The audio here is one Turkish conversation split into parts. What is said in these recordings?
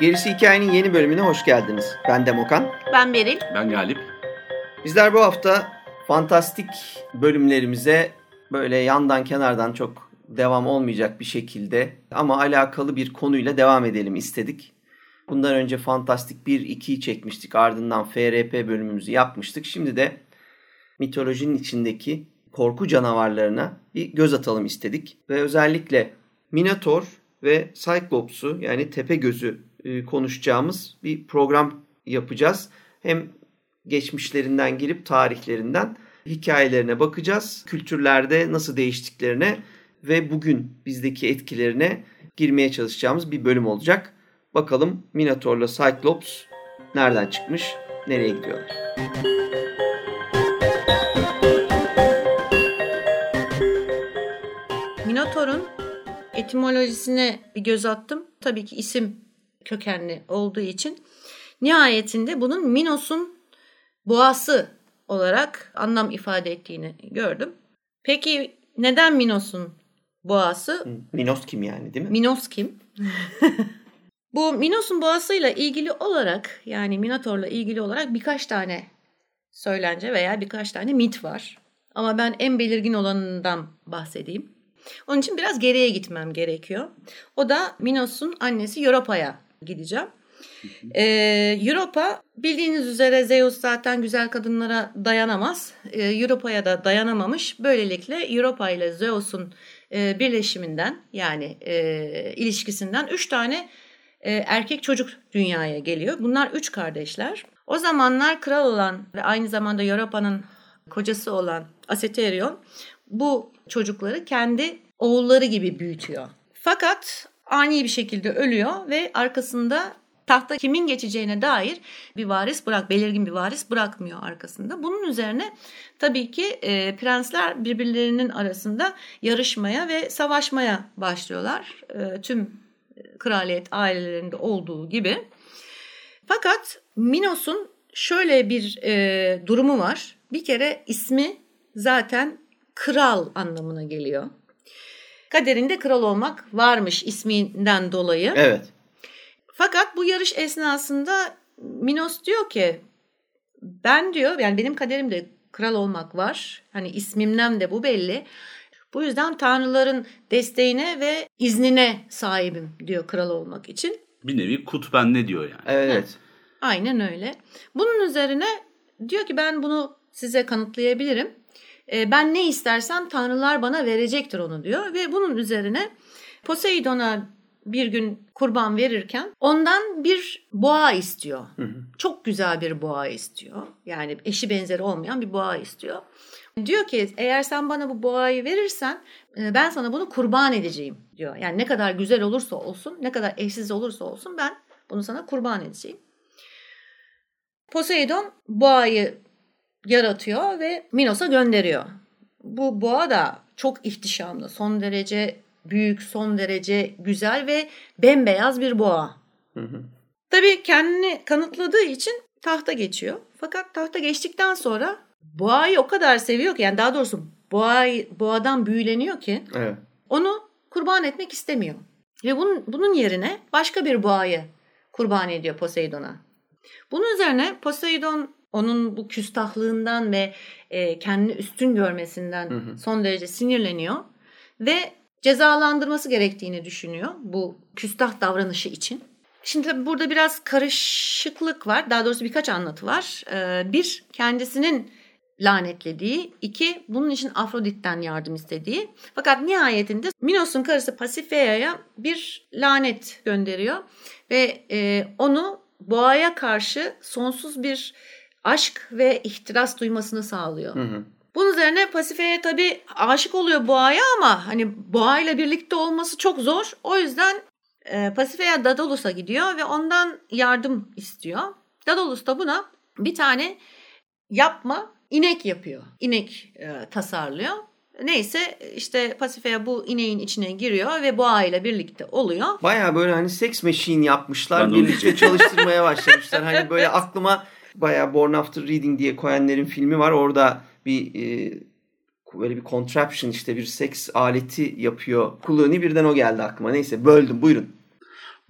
Gerisi Hikayenin yeni bölümüne hoş geldiniz. Ben Demokan. Ben Beril. Ben Galip. Bizler bu hafta fantastik bölümlerimize böyle yandan kenardan çok devam olmayacak bir şekilde ama alakalı bir konuyla devam edelim istedik. Bundan önce Fantastik 1-2'yi çekmiştik. Ardından FRP bölümümüzü yapmıştık. Şimdi de mitolojinin içindeki korku canavarlarına bir göz atalım istedik. Ve özellikle Minotaur ve Cyclops'u yani tepe gözü e, konuşacağımız bir program yapacağız. Hem geçmişlerinden girip tarihlerinden hikayelerine bakacağız. Kültürlerde nasıl değiştiklerine ve bugün bizdeki etkilerine girmeye çalışacağımız bir bölüm olacak. Bakalım Minotaur'la Cyclops nereden çıkmış, nereye gidiyorlar? Minotaur'un etimolojisine bir göz attım. Tabii ki isim kökenli olduğu için nihayetinde bunun Minos'un boğası olarak anlam ifade ettiğini gördüm. Peki neden Minos'un boğası? Minos kim yani değil mi? Minos kim? Bu Minos'un boğasıyla ilgili olarak yani Minotaur'la ilgili olarak birkaç tane söylence veya birkaç tane mit var. Ama ben en belirgin olanından bahsedeyim. Onun için biraz geriye gitmem gerekiyor. O da Minos'un annesi Europa'ya gideceğim. Ee, Europa bildiğiniz üzere Zeus zaten güzel kadınlara dayanamaz. Ee, Europa'ya da dayanamamış. Böylelikle Europa ile Zeus'un e, birleşiminden yani e, ilişkisinden üç tane e, erkek çocuk dünyaya geliyor. Bunlar üç kardeşler. O zamanlar kral olan ve aynı zamanda Europa'nın kocası olan Aseterion bu çocukları kendi oğulları gibi büyütüyor. Fakat ani bir şekilde ölüyor ve arkasında tahta kimin geçeceğine dair bir varis bırak, belirgin bir varis bırakmıyor arkasında. Bunun üzerine tabii ki e, prensler birbirlerinin arasında yarışmaya ve savaşmaya başlıyorlar. E, tüm kraliyet ailelerinde olduğu gibi. Fakat Minos'un şöyle bir e, durumu var. Bir kere ismi zaten kral anlamına geliyor. Kaderinde kral olmak varmış isminden dolayı. Evet. Fakat bu yarış esnasında Minos diyor ki ben diyor yani benim kaderimde kral olmak var. Hani ismimden de bu belli. Bu yüzden tanrıların desteğine ve iznine sahibim diyor kral olmak için. Bir nevi kut bende diyor yani. Evet. Hı. Aynen öyle. Bunun üzerine diyor ki ben bunu size kanıtlayabilirim. E, ben ne istersem tanrılar bana verecektir onu diyor. Ve bunun üzerine Poseidon'a bir gün kurban verirken ondan bir boğa istiyor. Hı hı. Çok güzel bir boğa istiyor. Yani eşi benzeri olmayan bir boğa istiyor. Diyor ki eğer sen bana bu boğayı verirsen e, ben sana bunu kurban edeceğim diyor. Yani ne kadar güzel olursa olsun, ne kadar eşsiz olursa olsun ben bunu sana kurban edeceğim. Poseidon boğayı yaratıyor ve Minos'a gönderiyor. Bu boğa da çok ihtişamlı, son derece büyük, son derece güzel ve bembeyaz bir boğa. Hı hı. Tabii kendini kanıtladığı için tahta geçiyor. Fakat tahta geçtikten sonra boğayı o kadar seviyor ki yani daha doğrusu boğayı, boğadan büyüleniyor ki evet. onu kurban etmek istemiyor. Ve bunun, bunun yerine başka bir boğayı kurban ediyor Poseidon'a. Bunun üzerine Poseidon onun bu küstahlığından ve e, kendini üstün görmesinden hı hı. son derece sinirleniyor ve cezalandırması gerektiğini düşünüyor bu küstah davranışı için. Şimdi burada biraz karışıklık var. Daha doğrusu birkaç anlatı var. Ee, bir, kendisinin lanetlediği. iki bunun için Afrodit'ten yardım istediği. Fakat nihayetinde Minos'un karısı Pasifea'ya bir lanet gönderiyor. Ve e, onu boğaya karşı sonsuz bir aşk ve ihtiras duymasını sağlıyor. Hı hı. Bunun üzerine Pasife'ye tabii aşık oluyor boğaya ama hani boğayla birlikte olması çok zor. O yüzden e, Pasife'ye Dadolus'a gidiyor ve ondan yardım istiyor. Dadolus da buna bir tane yapma inek yapıyor. İnek e, tasarlıyor. Neyse işte Pasife'ye bu ineğin içine giriyor ve boğa ile birlikte oluyor. Baya böyle hani seks machine yapmışlar. Birlikte çalıştırmaya başlamışlar. Hani böyle aklıma baya Born After Reading diye koyanların filmi var. Orada bir e, böyle bir contraption işte bir seks aleti yapıyor. Kulağını birden o geldi aklıma. Neyse böldüm buyurun.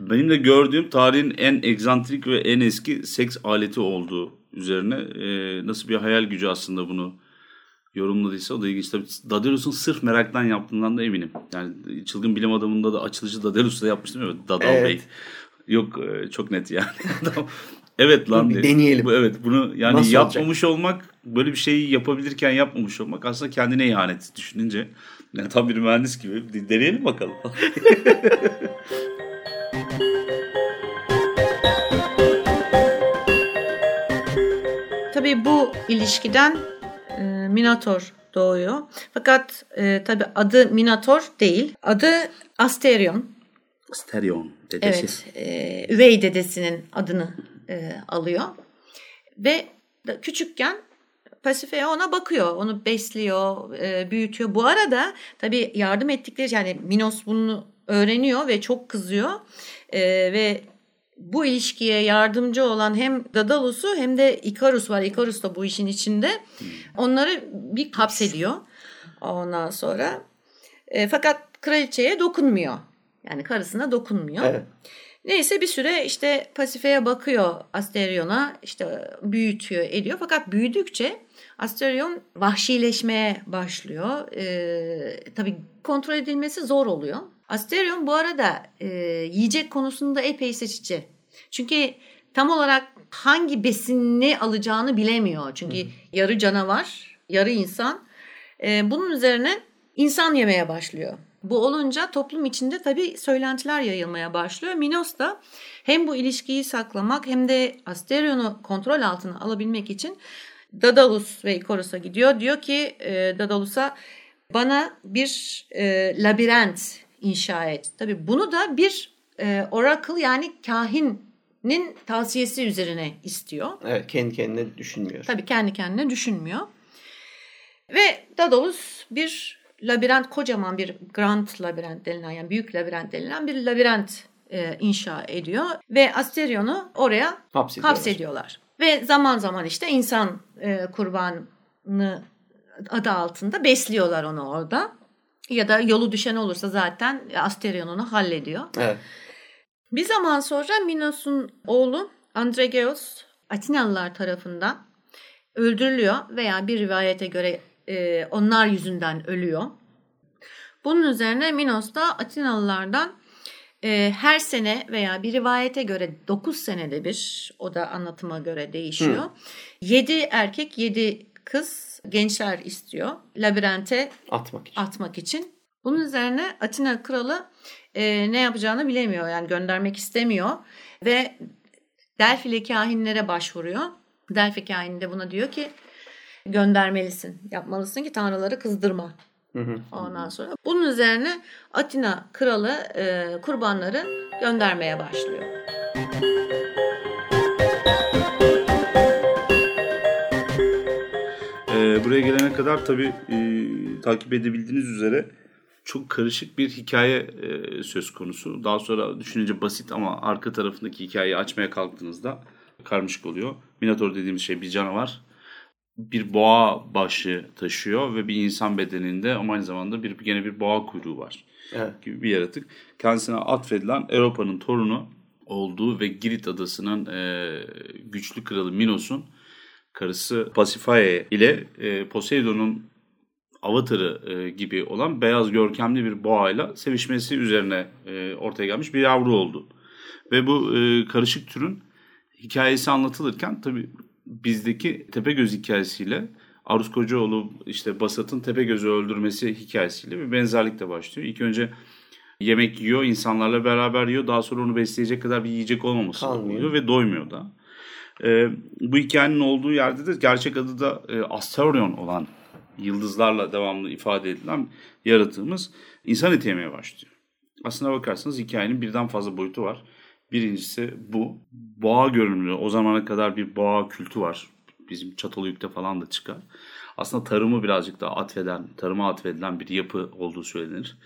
Benim de gördüğüm tarihin en egzantrik ve en eski seks aleti olduğu üzerine e, nasıl bir hayal gücü aslında bunu yorumladıysa o da ilginç. Tabii Daedalus'un sırf meraktan yaptığından da eminim. Yani çılgın bilim adamında da açılışı Daedalus da yapmıştım ya Dadal Evet. Bey. Yok e, çok net yani. Evet lan Bir deneyelim. Bu, evet bunu yani Nasıl yapmamış olmak böyle bir şeyi yapabilirken yapmamış olmak aslında kendine ihanet düşününce. Yani tam bir mühendis gibi. Deneyelim bakalım. Tabii bu ilişkiden e, Minotaur doğuyor. Fakat e, tabii adı Minotaur değil. Adı Asterion. Stereon dedesi. Evet. E, üvey dedesinin adını e, alıyor. Ve küçükken Pasife'ye ona bakıyor. Onu besliyor, e, büyütüyor. Bu arada tabii yardım ettikleri yani Minos bunu öğreniyor ve çok kızıyor. E, ve bu ilişkiye yardımcı olan hem Dadalus'u hem de Ikarus var. Ikarus da bu işin içinde. Onları bir hapsediyor. Ondan sonra. E, fakat kraliçeye dokunmuyor. Yani karısına dokunmuyor. Evet. Neyse bir süre işte Pasife'ye bakıyor Asterion'a işte büyütüyor ediyor. Fakat büyüdükçe Asterion vahşileşmeye başlıyor. Ee, tabii kontrol edilmesi zor oluyor. Asterion bu arada e, yiyecek konusunda epey seçici. Çünkü tam olarak hangi besinini alacağını bilemiyor. Çünkü yarı canavar, yarı insan. Ee, bunun üzerine insan yemeye başlıyor. Bu olunca toplum içinde tabii söylentiler yayılmaya başlıyor. Minos da hem bu ilişkiyi saklamak hem de Asterion'u kontrol altına alabilmek için Dadalus ve Ikarus'a gidiyor. Diyor ki e, Dadalus'a bana bir e, labirent inşa et. Tabii bunu da bir e, oracle yani kahinin tavsiyesi üzerine istiyor. Evet kendi kendine düşünmüyor. Tabii kendi kendine düşünmüyor. Ve Daedalus bir labirent, kocaman bir grand labirent denilen yani büyük labirent denilen bir labirent e, inşa ediyor. Ve Asterion'u oraya Hapsediyorlar. hapsediyorlar. Ve zaman zaman işte insan e, kurbanını adı altında besliyorlar onu orada. Ya da yolu düşen olursa zaten Asterion onu hallediyor. Evet. Bir zaman sonra Minos'un oğlu Androgeos Atinalılar tarafından öldürülüyor veya bir rivayete göre e, onlar yüzünden ölüyor. Bunun üzerine Minos da Atinalılardan e, her sene veya bir rivayete göre 9 senede bir o da anlatıma göre değişiyor. 7 erkek 7 kız gençler istiyor labirente Atmak için. atmak için. Bunun üzerine Atina kralı e, ne yapacağını bilemiyor. Yani göndermek istemiyor. Ve Delfili kahinlere başvuruyor. Delfi kahini de buna diyor ki göndermelisin. Yapmalısın ki tanrıları kızdırma. Hı hı. Ondan sonra bunun üzerine Atina kralı e, kurbanları göndermeye başlıyor. Ee, buraya gelene kadar tabii e, takip edebildiğiniz üzere çok karışık bir hikaye e, söz konusu. Daha sonra düşününce basit ama arka tarafındaki hikayeyi açmaya kalktığınızda karmaşık oluyor. Minotaur dediğimiz şey bir canavar. Bir boğa başı taşıyor ve bir insan bedeninde ama aynı zamanda bir gene bir boğa kuyruğu var Evet. gibi bir yaratık. Kendisine atfedilen Europa'nın torunu olduğu ve Girit adasının e, güçlü kralı Minos'un karısı Pasiphae ile e, Poseidon'un avatarı e, gibi olan beyaz görkemli bir boğayla sevişmesi üzerine e, ortaya gelmiş bir yavru oldu. Ve bu e, karışık türün hikayesi anlatılırken tabii bizdeki Tepegöz hikayesiyle Aruz Kocaoğlu işte Basat'ın Tepegöz'ü öldürmesi hikayesiyle bir benzerlik de başlıyor. İlk önce yemek yiyor, insanlarla beraber yiyor. Daha sonra onu besleyecek kadar bir yiyecek olmaması oluyor ve doymuyor da. Ee, bu hikayenin olduğu yerde de gerçek adı da e, Asterion olan yıldızlarla devamlı ifade edilen yaratığımız insan eti yemeye başlıyor. Aslına bakarsanız hikayenin birden fazla boyutu var. Birincisi bu. Boğa görünümlü. O zamana kadar bir boğa kültü var. bizim Çatalhöyük'te falan da çıkar. Aslında tarımı birazcık daha atfeden, tarıma atfedilen bir yapı olduğu söylenir.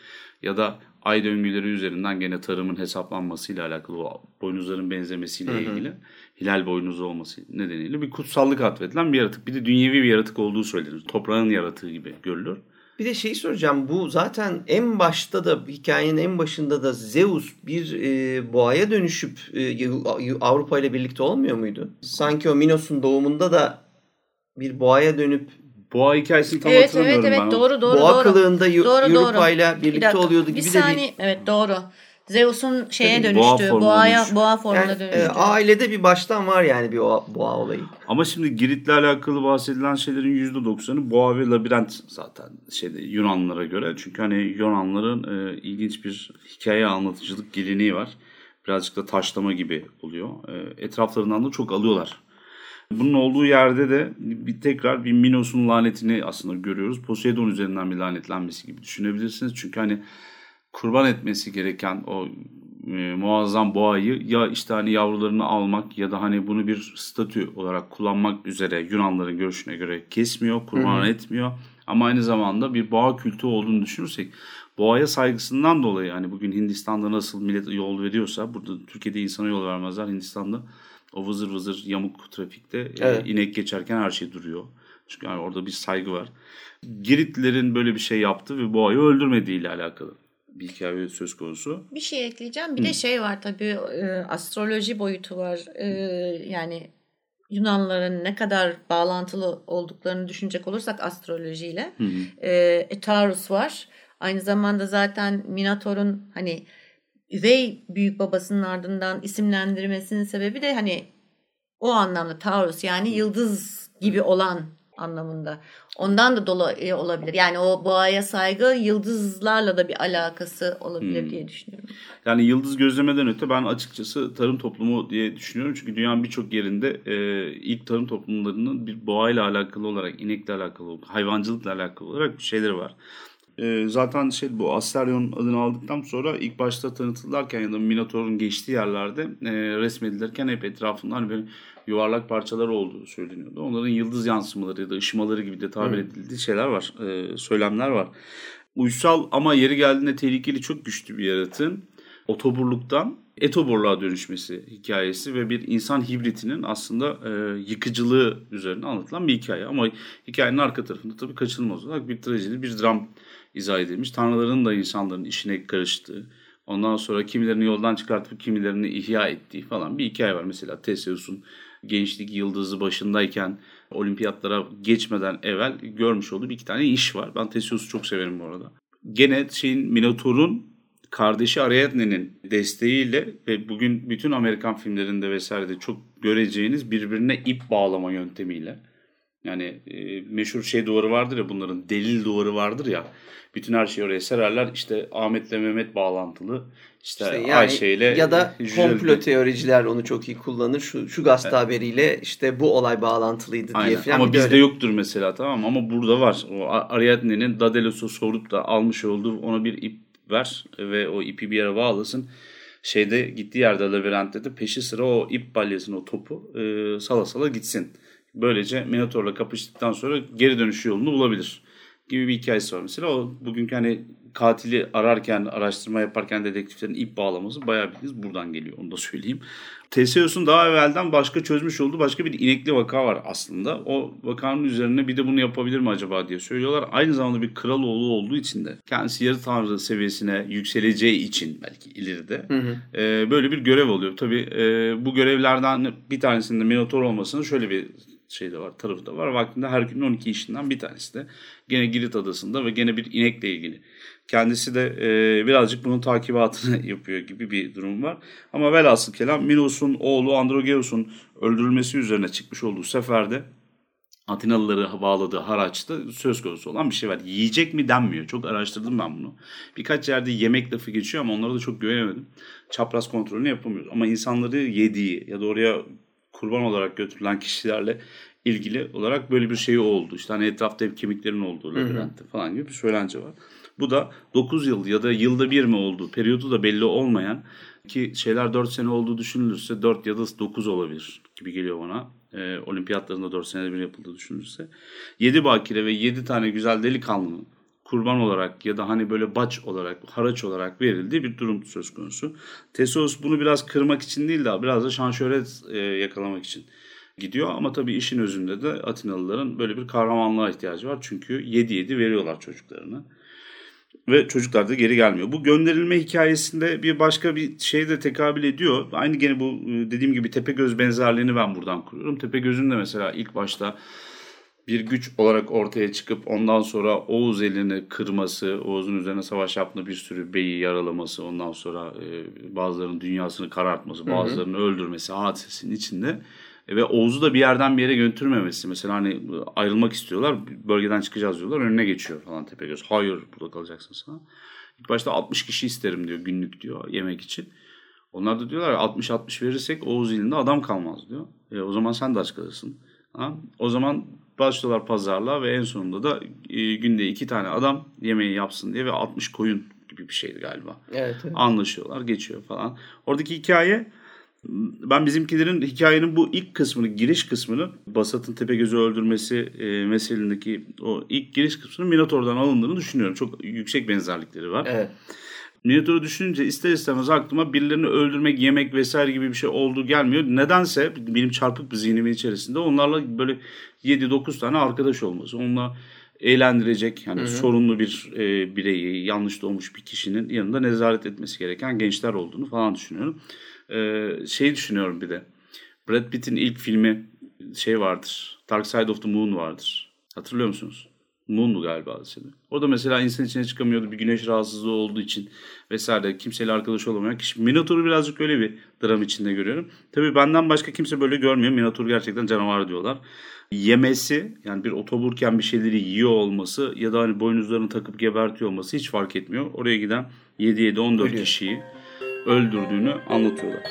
Ya da ay döngüleri üzerinden gene tarımın hesaplanmasıyla alakalı o boynuzların benzemesiyle hı hı. ilgili hilal boynuzu olması nedeniyle bir kutsallık atfedilen bir yaratık. Bir de dünyevi bir yaratık olduğu söylenir. Toprağın yaratığı gibi görülür. Bir de şeyi soracağım. Bu zaten en başta da hikayenin en başında da Zeus bir e, boğaya dönüşüp e, Avrupa ile birlikte olmuyor muydu? Sanki o Minos'un doğumunda da bir boğaya dönüp Boğa hikayesini tam evet, hatırlamıyorum evet, evet, ben. Doğru doğru Boğa doğru. kılığında Avrupa ile birlikte bir oluyordu gibi bir saniye, de bir... Evet doğru. Zeus'un şeye Tabii, dönüştüğü, boğa boğaya, dönüştü. boğa formuna yani, dönüştüğü. e, ailede bir baştan var yani bir boğa, boğa olayı. Ama şimdi Girit'le alakalı bahsedilen şeylerin %90'ı boğa ve labirent zaten şeyde Yunanlılara göre. Çünkü hani Yunanların e, ilginç bir hikaye anlatıcılık geleneği var. Birazcık da taşlama gibi oluyor. E, etraflarından da çok alıyorlar. Bunun olduğu yerde de bir tekrar bir Minos'un lanetini aslında görüyoruz. Poseidon üzerinden bir lanetlenmesi gibi düşünebilirsiniz. Çünkü hani kurban etmesi gereken o e, muazzam boğayı ya işte hani yavrularını almak ya da hani bunu bir statü olarak kullanmak üzere Yunanların görüşüne göre kesmiyor, kurban Hı-hı. etmiyor. Ama aynı zamanda bir boğa kültü olduğunu düşünürsek boğaya saygısından dolayı hani bugün Hindistan'da nasıl millet yol veriyorsa burada Türkiye'de insana yol vermezler Hindistan'da o vızır vızır yamuk trafikte e, evet. e, inek geçerken her şey duruyor. Çünkü yani orada bir saygı var. Giritlilerin böyle bir şey yaptı ve boğayı öldürmediği ile alakalı bir hikaye söz konusu. Bir şey ekleyeceğim. Bir Hı. de şey var tabii e, astroloji boyutu var. E, yani Yunanların ne kadar bağlantılı olduklarını düşünecek olursak astrolojiyle. Hı hı. E, Taurus var. Aynı zamanda zaten Minotaur'un hani üvey büyük babasının ardından isimlendirmesinin sebebi de hani o anlamda Taurus yani yıldız gibi olan anlamında. Ondan da dolayı olabilir. Yani o boğaya saygı yıldızlarla da bir alakası olabilir hmm. diye düşünüyorum. Yani yıldız gözlemeden öte ben açıkçası tarım toplumu diye düşünüyorum. Çünkü dünyanın birçok yerinde e, ilk tarım toplumlarının bir boğayla alakalı olarak, inekle alakalı, hayvancılıkla alakalı olarak şeyleri var. E, zaten şey bu Asterion adını aldıktan sonra ilk başta tanıtılırken ya da Minotaur'un geçtiği yerlerde e, resmedilirken hep etrafından hani böyle yuvarlak parçalar olduğu söyleniyordu. Onların yıldız yansımaları ya da ışımaları gibi de tabir edildiği şeyler var, e, söylemler var. Uysal ama yeri geldiğinde tehlikeli çok güçlü bir yaratığın otoburluktan etoburluğa dönüşmesi hikayesi ve bir insan hibritinin aslında e, yıkıcılığı üzerine anlatılan bir hikaye. Ama hikayenin arka tarafında tabii kaçınılmaz olarak bir trajedi, bir dram izah edilmiş. Tanrıların da insanların işine karıştığı, ondan sonra kimilerini yoldan çıkartıp kimilerini ihya ettiği falan bir hikaye var. Mesela Theseus'un gençlik yıldızı başındayken olimpiyatlara geçmeden evvel görmüş olduğu bir iki tane iş var. Ben Theseus'u çok severim bu arada. Gene şeyin Minotaur'un kardeşi Ariadne'nin desteğiyle ve bugün bütün Amerikan filmlerinde vesairede çok göreceğiniz birbirine ip bağlama yöntemiyle. Yani e, meşhur şey duvarı vardır ya bunların delil duvarı vardır ya. Bütün her şeyi oraya sererler. İşte Ahmet'le Mehmet bağlantılı. İşte, işte yani, Ayşe ile ya da komplo teoriciler onu çok iyi kullanır. Şu şu gazete evet. haberiyle işte bu olay bağlantılıydı Aynen. diye falan. Ama bizde öyle. yoktur mesela tamam ama burada var. O Ariadne'nin Dadelus'u sorup da almış olduğu ona bir ip ver ve o ipi bir yere bağlasın. Şeyde gittiği yerde labirentte de peşi sıra o ip balyasını o topu e, sala sala gitsin. Böylece Minotaur'la kapıştıktan sonra geri dönüş yolunu bulabilir gibi bir hikayesi var mesela. O bugünkü hani katili ararken, araştırma yaparken dedektiflerin ip bağlaması bayağı bildiğiniz buradan geliyor onu da söyleyeyim. Teseus'un daha evvelden başka çözmüş olduğu başka bir inekli vaka var aslında. O vakanın üzerine bir de bunu yapabilir mi acaba diye söylüyorlar. Aynı zamanda bir kral oğlu olduğu için de kendisi yarı tanrı seviyesine yükseleceği için belki ileride hı hı. E, böyle bir görev oluyor. Tabii e, bu görevlerden bir tanesinde Minotaur olmasının şöyle bir şey de var, tarafı da var. Vaktinde Herkül'ün 12 işinden bir tanesi de gene Girit adasında ve gene bir inekle ilgili. Kendisi de e, birazcık bunun takibatını yapıyor gibi bir durum var. Ama velhasıl kelam Minos'un oğlu Androgeus'un öldürülmesi üzerine çıkmış olduğu seferde Atinalıları bağladığı haraçta söz konusu olan bir şey var. Yiyecek mi denmiyor. Çok araştırdım ben bunu. Birkaç yerde yemek lafı geçiyor ama onlara da çok güvenemedim. Çapraz kontrolünü yapamıyoruz. Ama insanları yediği ya da oraya kurban olarak götürülen kişilerle ilgili olarak böyle bir şey oldu. İşte hani etrafta hep kemiklerin olduğu labirentte falan gibi bir söylence var. Bu da 9 yıl ya da yılda bir mi olduğu, periyodu da belli olmayan ki şeyler 4 sene olduğu düşünülürse 4 ya da 9 olabilir gibi geliyor bana. E, olimpiyatlarında 4 senede bir yapıldığı düşünülürse. 7 bakire ve 7 tane güzel delikanlının kurban olarak ya da hani böyle baç olarak, haraç olarak verildiği bir durum söz konusu. Tesos bunu biraz kırmak için değil de biraz da şan şöhret e, yakalamak için gidiyor. Ama tabii işin özünde de Atinalıların böyle bir kahramanlığa ihtiyacı var. Çünkü 7-7 veriyorlar çocuklarını. Ve çocuklar da geri gelmiyor. Bu gönderilme hikayesinde bir başka bir şey de tekabül ediyor. Aynı gene bu e, dediğim gibi Tepegöz benzerliğini ben buradan kuruyorum. Tepegöz'ün de mesela ilk başta bir güç olarak ortaya çıkıp ondan sonra Oğuz elini kırması, Oğuz'un üzerine savaş yaptığı bir sürü beyi yaralaması, ondan sonra e, bazılarının dünyasını karartması, bazılarını öldürmesi hadisesinin içinde e, ve Oğuz'u da bir yerden bir yere götürmemesi. Mesela hani ayrılmak istiyorlar, bölgeden çıkacağız diyorlar, önüne geçiyor falan Tepegöz. Hayır burada kalacaksın sana. İlk başta 60 kişi isterim diyor günlük diyor yemek için. Onlar da diyorlar 60-60 verirsek Oğuz ilinde adam kalmaz diyor. E, o zaman sen de aç kalırsın. Ha? O zaman başlıyorlar pazarlığa ve en sonunda da e, günde iki tane adam yemeği yapsın diye ve 60 koyun gibi bir şeydi galiba. Evet, evet. Anlaşıyorlar, geçiyor falan. Oradaki hikaye ben bizimkilerin hikayenin bu ilk kısmını, giriş kısmını Basat'ın Tepegöz'ü öldürmesi e, meselindeki o ilk giriş kısmının Minotaur'dan alındığını düşünüyorum. Çok yüksek benzerlikleri var. Evet. Minotaur'u düşününce ister istemez aklıma birilerini öldürmek, yemek vesaire gibi bir şey olduğu gelmiyor. Nedense benim çarpık bir zihnimin içerisinde onlarla böyle 7-9 tane arkadaş olması. Onunla eğlendirecek yani hı hı. sorunlu bir e, bireyi, yanlış doğmuş bir kişinin yanında nezaret etmesi gereken gençler olduğunu falan düşünüyorum. E, şey düşünüyorum bir de. Brad Pitt'in ilk filmi şey vardır. Dark Side of the Moon vardır. Hatırlıyor musunuz? Moon'du galiba adı O da mesela insan içine çıkamıyordu bir güneş rahatsızlığı olduğu için vesaire kimseyle arkadaş olamayan kişi. Minotaur'u birazcık öyle bir dram içinde görüyorum. Tabii benden başka kimse böyle görmüyor. Minotaur gerçekten canavar diyorlar. Yemesi yani bir otoburken bir şeyleri yiyor olması ya da hani boynuzlarını takıp gebertiyor olması hiç fark etmiyor. Oraya giden 7-7-14 kişiyi öldürdüğünü anlatıyorlar.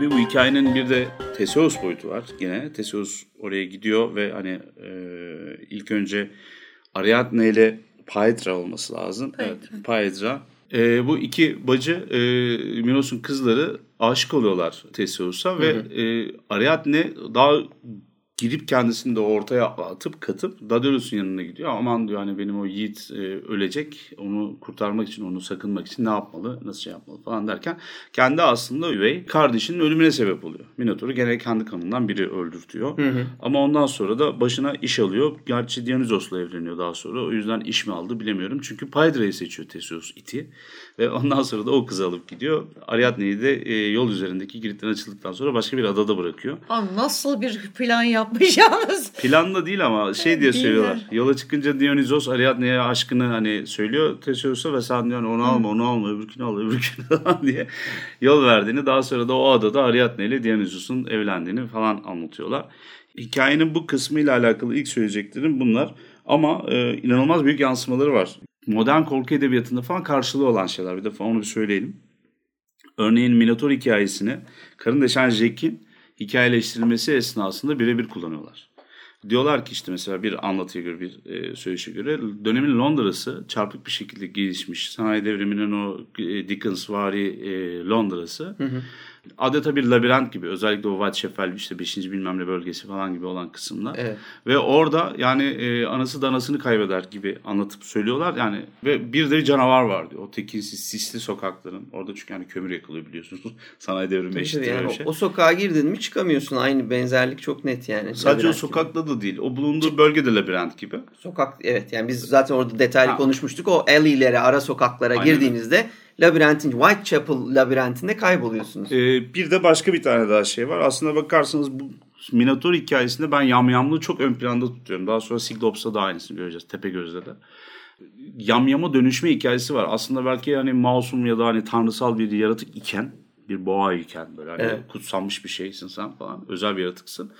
Tabii bu hikayenin bir de Teseus boyutu var yine. Teseus oraya gidiyor ve hani e, ilk önce Ariadne ile Paetra olması lazım. Paetra. Evet, Paetra. E, bu iki bacı e, Minos'un kızları aşık oluyorlar Teseus'a ve e, Ariadne daha girip kendisini de ortaya atıp katıp Daedalus'un yanına gidiyor. Aman diyor hani benim o yiğit e, ölecek. Onu kurtarmak için, onu sakınmak için ne yapmalı, nasıl şey yapmalı falan derken kendi aslında üvey kardeşinin ölümüne sebep oluyor. Minotaur'u gene kendi kanından biri öldürtüyor. Hı hı. Ama ondan sonra da başına iş alıyor. Gerçi Dionysos'la evleniyor daha sonra. O yüzden iş mi aldı bilemiyorum. Çünkü Paidra'yı seçiyor Theseus iti. Ve ondan sonra da o kızı alıp gidiyor. Ariadne'yi de e, yol üzerindeki Girit'ten açıldıktan sonra başka bir adada bırakıyor. Aa, nasıl bir plan yapmış yalnız. Planla değil ama şey diye söylüyorlar. Yola çıkınca Dionysos Ariadne'ye aşkını hani söylüyor Theseus'a ve sen diyor onu alma onu alma öbürkünü al öbürkünü al diye yol verdiğini daha sonra da o adada Ariadne ile Dionysos'un evlendiğini falan anlatıyorlar. Hikayenin bu kısmı ile alakalı ilk söyleyeceklerim bunlar. Ama e, inanılmaz büyük yansımaları var modern korku edebiyatında falan karşılığı olan şeyler. Bir defa onu bir söyleyelim. Örneğin Minotaur hikayesini Karın Deşen Jack'in hikayeleştirilmesi esnasında birebir kullanıyorlar. Diyorlar ki işte mesela bir anlatıya göre bir e, söyleşe göre dönemin Londra'sı çarpık bir şekilde gelişmiş. Sanayi devriminin o e, Dickensvari e, Londra'sı. Hı hı adeta bir labirent gibi özellikle o Whitechapel işte 5. bilmem ne bölgesi falan gibi olan kısımlar. Evet. Ve orada yani e, anası danasını kaybeder gibi anlatıp söylüyorlar. Yani ve bir de bir canavar var diyor. O tekinsiz sisli sokakların. Orada çünkü yani kömür yakılıyor biliyorsunuz. Sanayi devrimi eşittir yani şey. O, o sokağa girdin mi çıkamıyorsun. Aynı benzerlik çok net yani. Sadece o sokakta gibi. da değil. O bulunduğu bölgede labirent gibi. Sokak evet yani biz zaten orada detaylı ha. konuşmuştuk. O alleylere, ara sokaklara Aynen. girdiğinizde labirentin, Whitechapel labirentinde kayboluyorsunuz. Ee, bir de başka bir tane daha şey var. Aslında bakarsanız bu Minotaur hikayesinde ben yamyamlığı çok ön planda tutuyorum. Daha sonra Cyclops'ta da aynısını göreceğiz. Tepegöz'de de. Yamyama dönüşme hikayesi var. Aslında belki yani masum ya da hani tanrısal bir yaratık iken bir boğa iken böyle hani Evet. kutsanmış bir şeysin sen falan özel bir yaratıksın.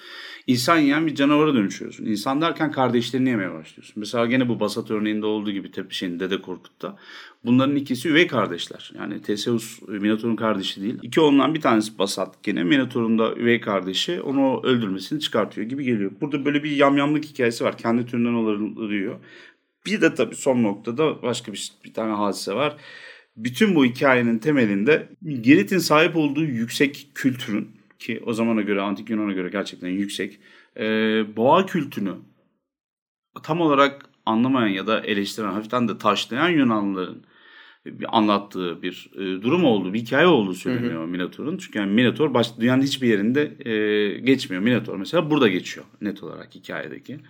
İnsan yiyen bir canavara dönüşüyorsun. İnsan derken kardeşlerini yemeye başlıyorsun. Mesela gene bu Basat örneğinde olduğu gibi tepe şeyin Dede Korkut'ta. Bunların ikisi üvey kardeşler. Yani Theseus Minotaur'un kardeşi değil. İki ondan bir tanesi Basat gene Minotaur'un da üvey kardeşi onu öldürmesini çıkartıyor gibi geliyor. Burada böyle bir yamyamlık hikayesi var. Kendi türünden olabiliyor. Bir de tabii son noktada başka bir, bir tane hadise var. Bütün bu hikayenin temelinde Girit'in sahip olduğu yüksek kültürün ki o zamana göre antik Yunan'a göre gerçekten yüksek e, boğa kültünü tam olarak anlamayan ya da eleştiren hafiften de taşlayan Yunanlıların anlattığı bir e, durum olduğu, bir hikaye olduğu söyleniyor Minotaur'un. Çünkü yani Minotaur baş, dünyanın hiçbir yerinde e, geçmiyor. Minotaur mesela burada geçiyor net olarak hikayedeki.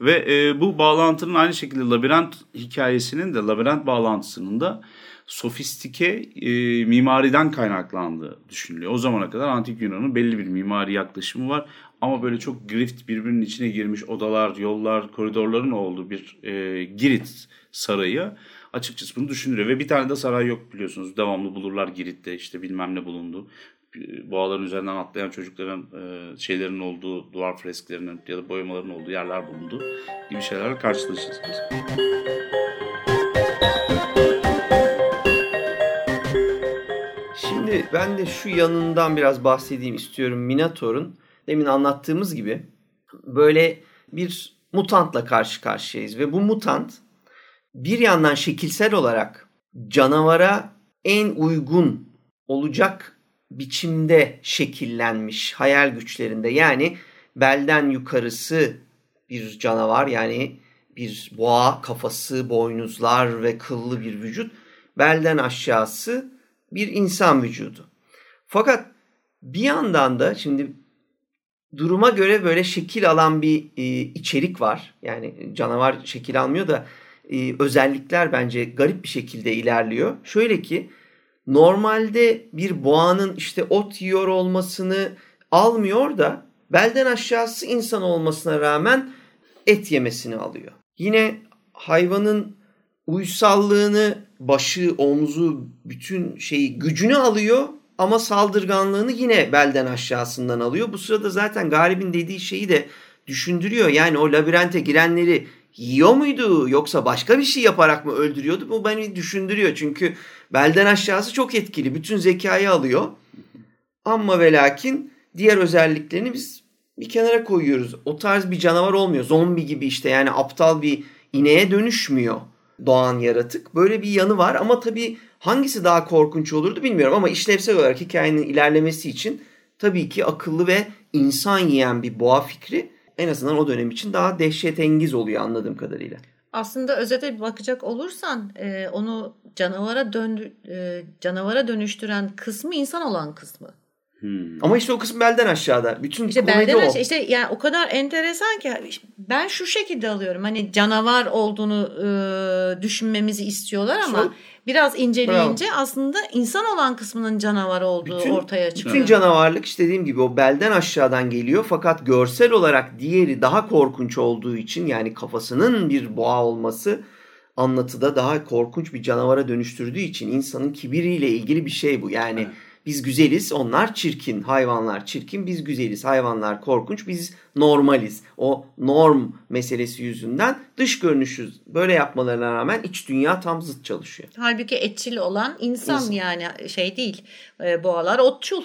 Ve e, bu bağlantının aynı şekilde labirent hikayesinin de labirent bağlantısının da sofistike e, mimariden kaynaklandığı düşünülüyor. O zamana kadar antik Yunan'ın belli bir mimari yaklaşımı var. Ama böyle çok grift birbirinin içine girmiş odalar, yollar, koridorların olduğu bir e, Girit sarayı açıkçası bunu düşünülüyor. Ve bir tane de saray yok biliyorsunuz. Devamlı bulurlar Girit'te işte bilmem ne bulundu. Boğaların üzerinden atlayan çocukların e, şeylerin olduğu, duvar fresklerinin ya da boyamaların olduğu yerler bulundu gibi şeylerle karşılaşırsınız. Şimdi ben de şu yanından biraz bahsedeyim istiyorum Minotaur'un. Demin anlattığımız gibi böyle bir mutantla karşı karşıyayız ve bu mutant bir yandan şekilsel olarak canavara en uygun olacak biçimde şekillenmiş hayal güçlerinde. Yani belden yukarısı bir canavar yani bir boğa kafası, boynuzlar ve kıllı bir vücut. Belden aşağısı bir insan vücudu. Fakat bir yandan da şimdi duruma göre böyle şekil alan bir e, içerik var. Yani canavar şekil almıyor da e, özellikler bence garip bir şekilde ilerliyor. Şöyle ki normalde bir boğanın işte ot yiyor olmasını almıyor da belden aşağısı insan olmasına rağmen et yemesini alıyor. Yine hayvanın uysallığını, başı, omzu, bütün şeyi gücünü alıyor ama saldırganlığını yine belden aşağısından alıyor. Bu sırada zaten Galip'in dediği şeyi de düşündürüyor. Yani o labirente girenleri yiyor muydu yoksa başka bir şey yaparak mı öldürüyordu? Bu beni düşündürüyor. Çünkü belden aşağısı çok etkili. Bütün zekayı alıyor. Ama ve lakin diğer özelliklerini biz bir kenara koyuyoruz. O tarz bir canavar olmuyor. Zombi gibi işte yani aptal bir ineğe dönüşmüyor doğan yaratık. Böyle bir yanı var ama tabii hangisi daha korkunç olurdu bilmiyorum ama işlevsel olarak hikayenin ilerlemesi için tabii ki akıllı ve insan yiyen bir boğa fikri en azından o dönem için daha dehşetengiz oluyor anladığım kadarıyla. Aslında özete bakacak olursan e, onu canavara döndü, e, canavara dönüştüren kısmı insan olan kısmı. Hmm. Ama işte o kısım belden aşağıda. Bütün İşte belden o. aşağı- işte yani o kadar enteresan ki ben şu şekilde alıyorum. Hani canavar olduğunu e, düşünmemizi istiyorlar ama Son- biraz inceleyince aslında insan olan kısmının canavar olduğu Bütün- ortaya çıkıyor. Bütün canavarlık işte dediğim gibi o belden aşağıdan geliyor fakat görsel olarak diğeri daha korkunç olduğu için yani kafasının bir boğa olması anlatıda daha korkunç bir canavara dönüştürdüğü için insanın kibiriyle ilgili bir şey bu. Yani Evet. Biz güzeliz, onlar çirkin, hayvanlar çirkin, biz güzeliz, hayvanlar korkunç, biz normaliz. O norm meselesi yüzünden dış görünüşüz. Böyle yapmalarına rağmen iç dünya tam zıt çalışıyor. Halbuki etçil olan insan İnsan. yani şey değil. E, boğalar otçul.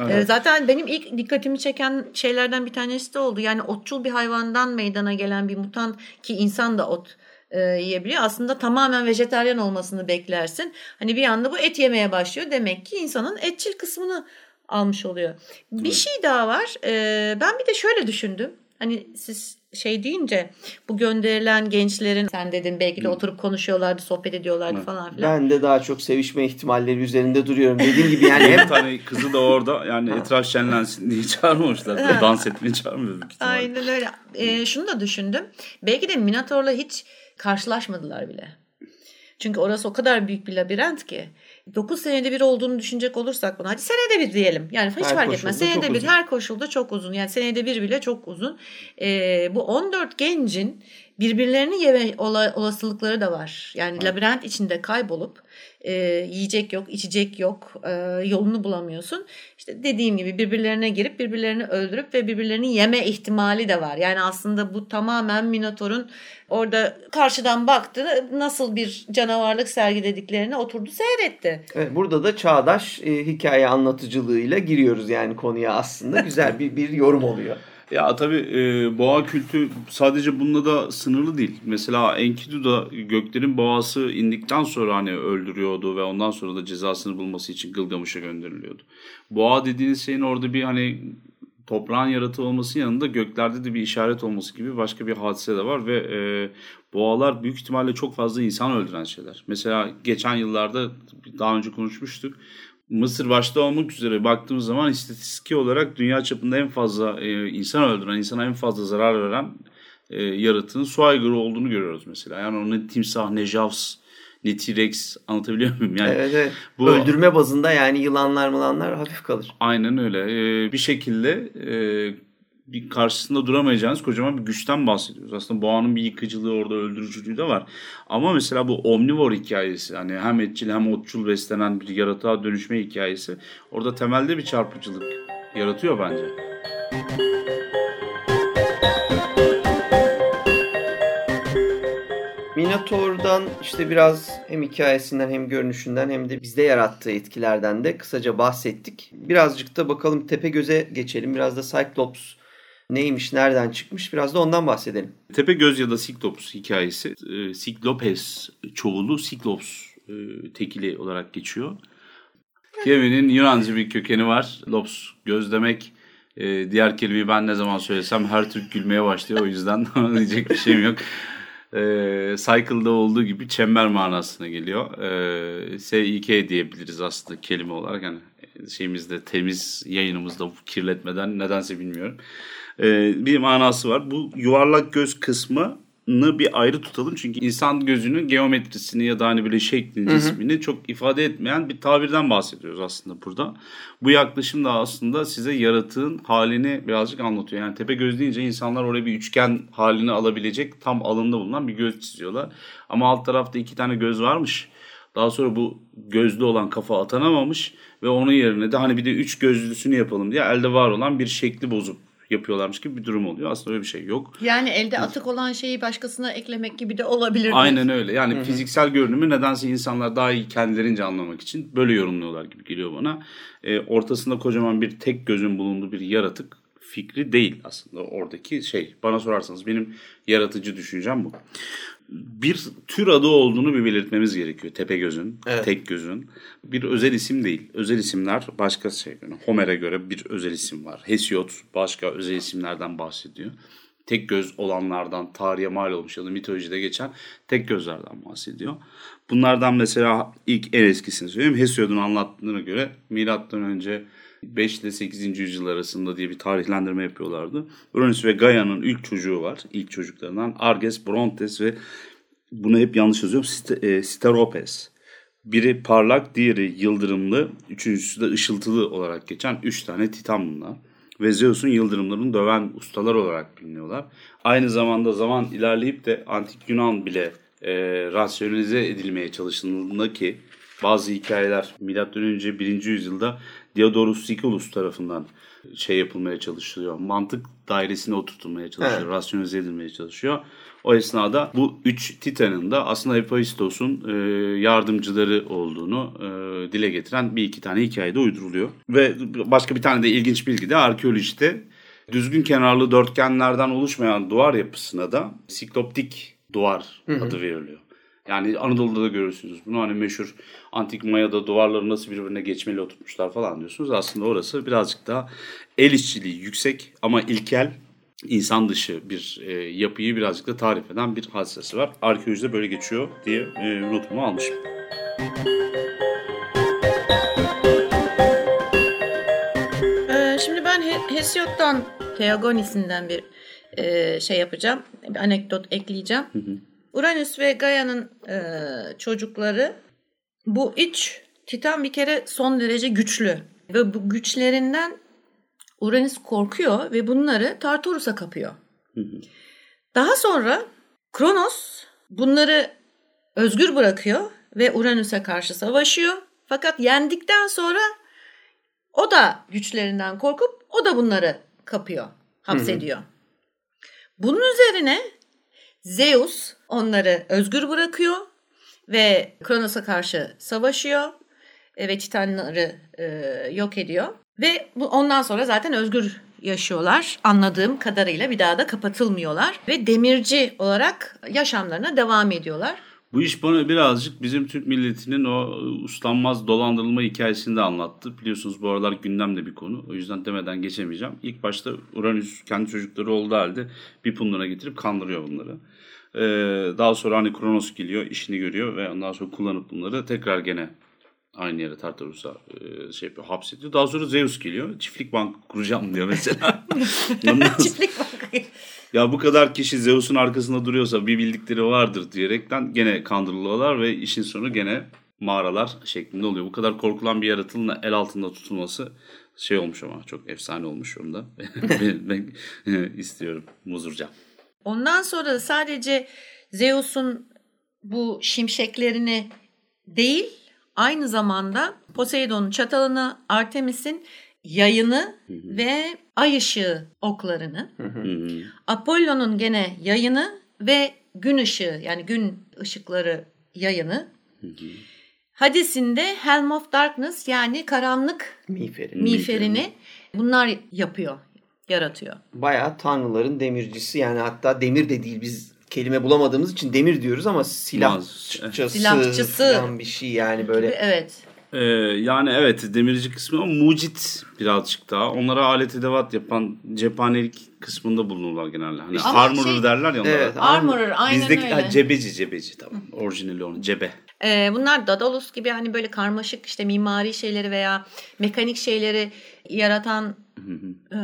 Evet. E, zaten benim ilk dikkatimi çeken şeylerden bir tanesi de oldu. Yani otçul bir hayvandan meydana gelen bir mutant ki insan da ot e, yiyebiliyor. Aslında tamamen vejetaryen olmasını beklersin. Hani bir anda bu et yemeye başlıyor. Demek ki insanın etçil kısmını almış oluyor. Bir Evet. şey daha var. E, ben bir de şöyle düşündüm. Hani siz şey deyince bu gönderilen gençlerin sen dedin belki de oturup konuşuyorlardı, sohbet ediyorlardı Evet. falan filan. Ben de daha çok sevişme ihtimalleri üzerinde duruyorum. Dediğim gibi yani hep Bir tane kızı da orada yani etraf şenlensin diye çağırmamışlar. Ha. Dans etmeye çağırmıyor. Aynen öyle. Ee, şunu da düşündüm. Belki de Minotaur'la hiç karşılaşmadılar bile. Çünkü orası o kadar büyük bir labirent ki. 9 senede bir olduğunu düşünecek olursak bunu. Hadi senede bir diyelim. Yani hiç Her fark etmez. Senede bir uzun. her koşulda çok uzun. Yani senede bir bile çok uzun. Ee, bu 14 gencin birbirlerini yeme ola- olasılıkları da var. Yani labirent içinde kaybolup e, yiyecek yok, içecek yok, e, yolunu bulamıyorsun. İşte dediğim gibi birbirlerine girip birbirlerini öldürüp ve birbirlerini yeme ihtimali de var. Yani aslında bu tamamen Minotaur'un orada karşıdan baktı nasıl bir canavarlık sergilediklerini oturdu seyretti. Evet, burada da çağdaş e, hikaye anlatıcılığıyla giriyoruz yani konuya aslında güzel bir bir yorum oluyor. Ya tabii e, boğa kültü sadece bununla da sınırlı değil. Mesela Enkidu da göklerin boğası indikten sonra hani öldürüyordu ve ondan sonra da cezasını bulması için Gılgamış'a gönderiliyordu. Boğa dediğiniz şeyin orada bir hani toprağın yaratığı olması yanında göklerde de bir işaret olması gibi başka bir hadise de var ve e, boğalar büyük ihtimalle çok fazla insan öldüren şeyler. Mesela geçen yıllarda daha önce konuşmuştuk. Mısır başta olmak üzere baktığımız zaman istatistiki olarak dünya çapında en fazla e, insan öldüren, insana en fazla zarar veren e, yaratığın su aygırı olduğunu görüyoruz mesela. Yani onun timsah, ne javs, ne T-Rex anlatabiliyor muyum? Yani evet, evet. Bu, Öldürme bazında yani yılanlar mılanlar hafif kalır. Aynen öyle. Ee, bir şekilde e, bir karşısında duramayacağınız kocaman bir güçten bahsediyoruz. Aslında boğanın bir yıkıcılığı orada öldürücülüğü de var. Ama mesela bu omnivor hikayesi hani hem etçil hem otçul beslenen bir yaratığa dönüşme hikayesi orada temelde bir çarpıcılık yaratıyor bence. Minotaur'dan işte biraz hem hikayesinden hem görünüşünden hem de bizde yarattığı etkilerden de kısaca bahsettik. Birazcık da bakalım Tepegöz'e geçelim. Biraz da Cyclops neymiş, nereden çıkmış biraz da ondan bahsedelim. Tepe Göz ya da Siklops hikayesi. E, Siklopes çoğulu Siklops e, tekili olarak geçiyor. Kelimenin Yunanca bir kökeni var. Lops göz demek. E, diğer kelimeyi ben ne zaman söylesem her Türk gülmeye başlıyor. O yüzden diyecek bir şeyim yok. E, Cycle'da olduğu gibi çember manasına geliyor. E, SIK diyebiliriz aslında kelime olarak. Yani şeyimizde temiz yayınımızda kirletmeden nedense bilmiyorum e, bir manası var. Bu yuvarlak göz kısmı bir ayrı tutalım. Çünkü insan gözünün geometrisini ya da hani böyle şeklini, cismini çok ifade etmeyen bir tabirden bahsediyoruz aslında burada. Bu yaklaşım da aslında size yaratığın halini birazcık anlatıyor. Yani tepe göz deyince insanlar oraya bir üçgen halini alabilecek tam alımda bulunan bir göz çiziyorlar. Ama alt tarafta iki tane göz varmış. Daha sonra bu gözlü olan kafa atanamamış ve onun yerine de hani bir de üç gözlüsünü yapalım diye elde var olan bir şekli bozup yapıyorlarmış gibi bir durum oluyor. Aslında öyle bir şey yok. Yani elde atık olan şeyi başkasına eklemek gibi de olabilir. Aynen öyle. Yani Hı-hı. fiziksel görünümü nedense insanlar daha iyi kendilerince anlamak için böyle yorumluyorlar gibi geliyor bana. E, ortasında kocaman bir tek gözün bulunduğu bir yaratık fikri değil aslında oradaki şey. Bana sorarsanız benim yaratıcı düşüncem bu bir tür adı olduğunu bir belirtmemiz gerekiyor. Tepe gözün, evet. tek gözün. Bir özel isim değil. Özel isimler başka şey. Yani Homer'e göre bir özel isim var. Hesiod başka özel isimlerden bahsediyor. Tek göz olanlardan tarihe mal olmuş ya da mitolojide geçen tek gözlerden bahsediyor. Bunlardan mesela ilk en eskisini söyleyeyim. Hesiod'un anlattığına göre milattan önce 5 ile 8. yüzyıl arasında diye bir tarihlendirme yapıyorlardı. Uranüs ve Gaia'nın ilk çocuğu var. İlk çocuklarından Arges, Brontes ve bunu hep yanlış yazıyorum. Steropes. Biri parlak, diğeri yıldırımlı, üçüncüsü de ışıltılı olarak geçen üç tane titan bunlar. Ve Zeus'un yıldırımlarını döven ustalar olarak biliniyorlar. Aynı zamanda zaman ilerleyip de antik Yunan bile e, rasyonalize edilmeye çalışıldığında ki bazı hikayeler M.Ö. 1. yüzyılda Diodorus Siculus tarafından şey yapılmaya çalışılıyor. Mantık dairesine oturtulmaya çalışıyor. Evet. Rasyonize edilmeye çalışıyor. O esnada bu üç titanın da aslında Hephaistos'un e, yardımcıları olduğunu e, dile getiren bir iki tane hikayede uyduruluyor. Ve başka bir tane de ilginç bilgi de arkeolojide düzgün kenarlı dörtgenlerden oluşmayan duvar yapısına da sikloptik duvar hı hı. adı veriliyor. Yani Anadolu'da da görürsünüz bunu hani meşhur antik Maya'da duvarları nasıl birbirine geçmeli oturtmuşlar falan diyorsunuz. Aslında orası birazcık daha el işçiliği yüksek ama ilkel insan dışı bir e, yapıyı birazcık da tarif eden bir hadisesi var. Arkeolojide böyle geçiyor diye e, notumu almışım. Ee, şimdi ben Hesiod'dan Theagonis'inden bir e, şey yapacağım. Bir anekdot ekleyeceğim. Hı hı. Uranüs ve Gaia'nın e, çocukları bu iç Titan bir kere son derece güçlü ve bu güçlerinden Uranüs korkuyor ve bunları Tartarus'a kapıyor. Daha sonra Kronos bunları özgür bırakıyor ve Uranüs'e karşı savaşıyor. Fakat yendikten sonra o da güçlerinden korkup o da bunları kapıyor, hapsediyor. Bunun üzerine Zeus onları özgür bırakıyor ve Kronos'a karşı savaşıyor e, ve Titanları e, yok ediyor. Ve bu, ondan sonra zaten özgür yaşıyorlar anladığım kadarıyla bir daha da kapatılmıyorlar ve demirci olarak yaşamlarına devam ediyorlar. Bu iş bana birazcık bizim Türk milletinin o uslanmaz dolandırılma hikayesini de anlattı. Biliyorsunuz bu aralar gündemde bir konu. O yüzden demeden geçemeyeceğim. İlk başta Uranüs kendi çocukları olduğu halde bir punduna getirip kandırıyor bunları. Ee, daha sonra hani Kronos geliyor, işini görüyor ve ondan sonra kullanıp bunları tekrar gene aynı yere Tartarus'a e, şey yapıyor, hapsediyor. Daha sonra Zeus geliyor. Çiftlik bank kuracağım diyor mesela. Ondan Çiftlik. Ya bu kadar kişi Zeus'un arkasında duruyorsa bir bildikleri vardır diyerekten gene kandırılıyorlar ve işin sonu gene mağaralar şeklinde oluyor. Bu kadar korkulan bir yaratılın el altında tutulması şey olmuş ama çok efsane olmuş onu da. ben, ben istiyorum muzurca. Ondan sonra da sadece Zeus'un bu şimşeklerini değil aynı zamanda Poseidon'un çatalını, Artemis'in yayını ve ay ışığı oklarını, Apollo'nun gene yayını ve gün ışığı yani gün ışıkları yayını, Hades'in de Helm of Darkness yani karanlık Miğferi. miğferini bunlar yapıyor, yaratıyor. Bayağı tanrıların demircisi yani hatta demir de değil biz kelime bulamadığımız için demir diyoruz ama silahçısı, Silahçısı. bir şey yani böyle. Evet. Ee, yani evet demirci kısmı ama mucit birazcık daha. Onlara alet edevat yapan cephanelik kısmında bulunurlar genelde. Hani Ama armorer şey- derler ya onlara. Evet. Armorer aynen Bizdeki öyle. ha, cebeci cebeci tamam. Orijinali onun cebe. Ee, bunlar Daedalus gibi hani böyle karmaşık işte mimari şeyleri veya mekanik şeyleri yaratan e,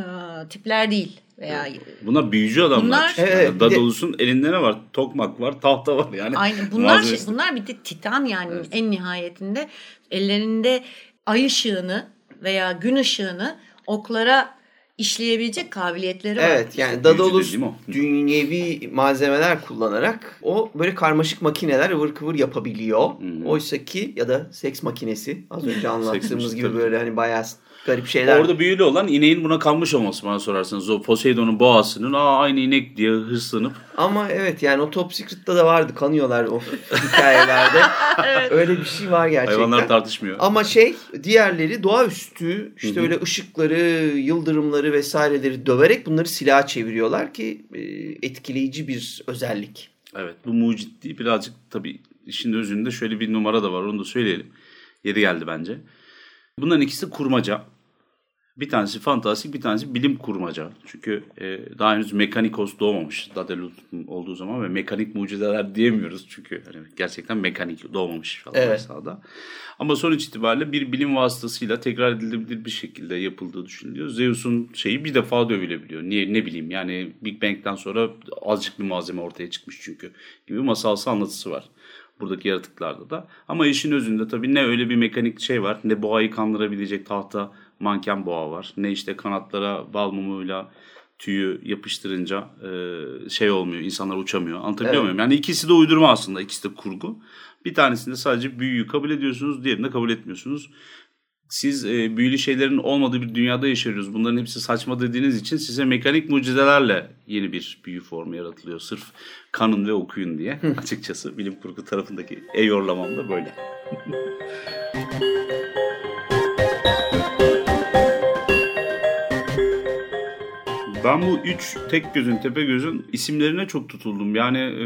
tipler değil veya Bunlar büyücü adamlar. Bunlar- işte. Evet, Yani bir de- elinde ne var? Tokmak var, tahta var yani. aynı bunlar şey, bunlar bir de titan yani en nihayetinde ellerinde ay ışığını veya gün ışığını oklara işleyebilecek kabiliyetleri var. Evet yani dediğim o. dünyevi malzemeler kullanarak o böyle karmaşık makineler ıvır kıvır yapabiliyor. Oysa ki ya da seks makinesi az önce anlattığımız gibi böyle hani bayağı garip şeyler. Orada büyülü olan ineğin buna kanmış olması bana sorarsanız. O Poseidon'un boğasının aa aynı inek diye hırslanıp Ama evet yani o Top Secret'ta da vardı kanıyorlar o hikayelerde. Öyle bir şey var gerçekten. hayvanlar tartışmıyor. Ama şey diğerleri doğaüstü işte öyle ışıkları, yıldırımları vesaireleri döverek bunları silaha çeviriyorlar ki e, etkileyici bir özellik. Evet bu mucitliği birazcık tabii işin özünde şöyle bir numara da var onu da söyleyelim. Yeri geldi bence. Bunların ikisi kurmaca. Bir tanesi fantastik bir tanesi bilim kurmaca. Çünkü e, daha henüz mekanikos doğmamış Daedalus olduğu zaman ve mekanik mucizeler diyemiyoruz. Çünkü hani gerçekten mekanik doğmamış falan Evet. sahada. Ama sonuç itibariyle bir bilim vasıtasıyla tekrar edilebilir bir şekilde yapıldığı düşünülüyor. Zeus'un şeyi bir defa dövülebiliyor. Niye ne bileyim yani Big Bang'den sonra azıcık bir malzeme ortaya çıkmış çünkü gibi masalsı anlatısı var buradaki yaratıklarda da. Ama işin özünde tabii ne öyle bir mekanik şey var ne boğayı kandırabilecek tahta manken boğa var. Ne işte kanatlara bal mumuyla tüyü yapıştırınca e, şey olmuyor insanlar uçamıyor. Anlatabiliyor Evet. muyum? Yani ikisi de uydurma aslında ikisi de kurgu. Bir tanesinde sadece büyüyü kabul ediyorsunuz diğerinde kabul etmiyorsunuz. Siz e, büyülü şeylerin olmadığı bir dünyada yaşıyoruz. Bunların hepsi saçma dediğiniz için size mekanik mucizelerle yeni bir büyü formu yaratılıyor. Sırf kanın ve okuyun diye. Açıkçası bilim kurgu tarafındaki eyorlamam da böyle. Ben bu üç tek gözün tepe gözün isimlerine çok tutuldum. Yani e,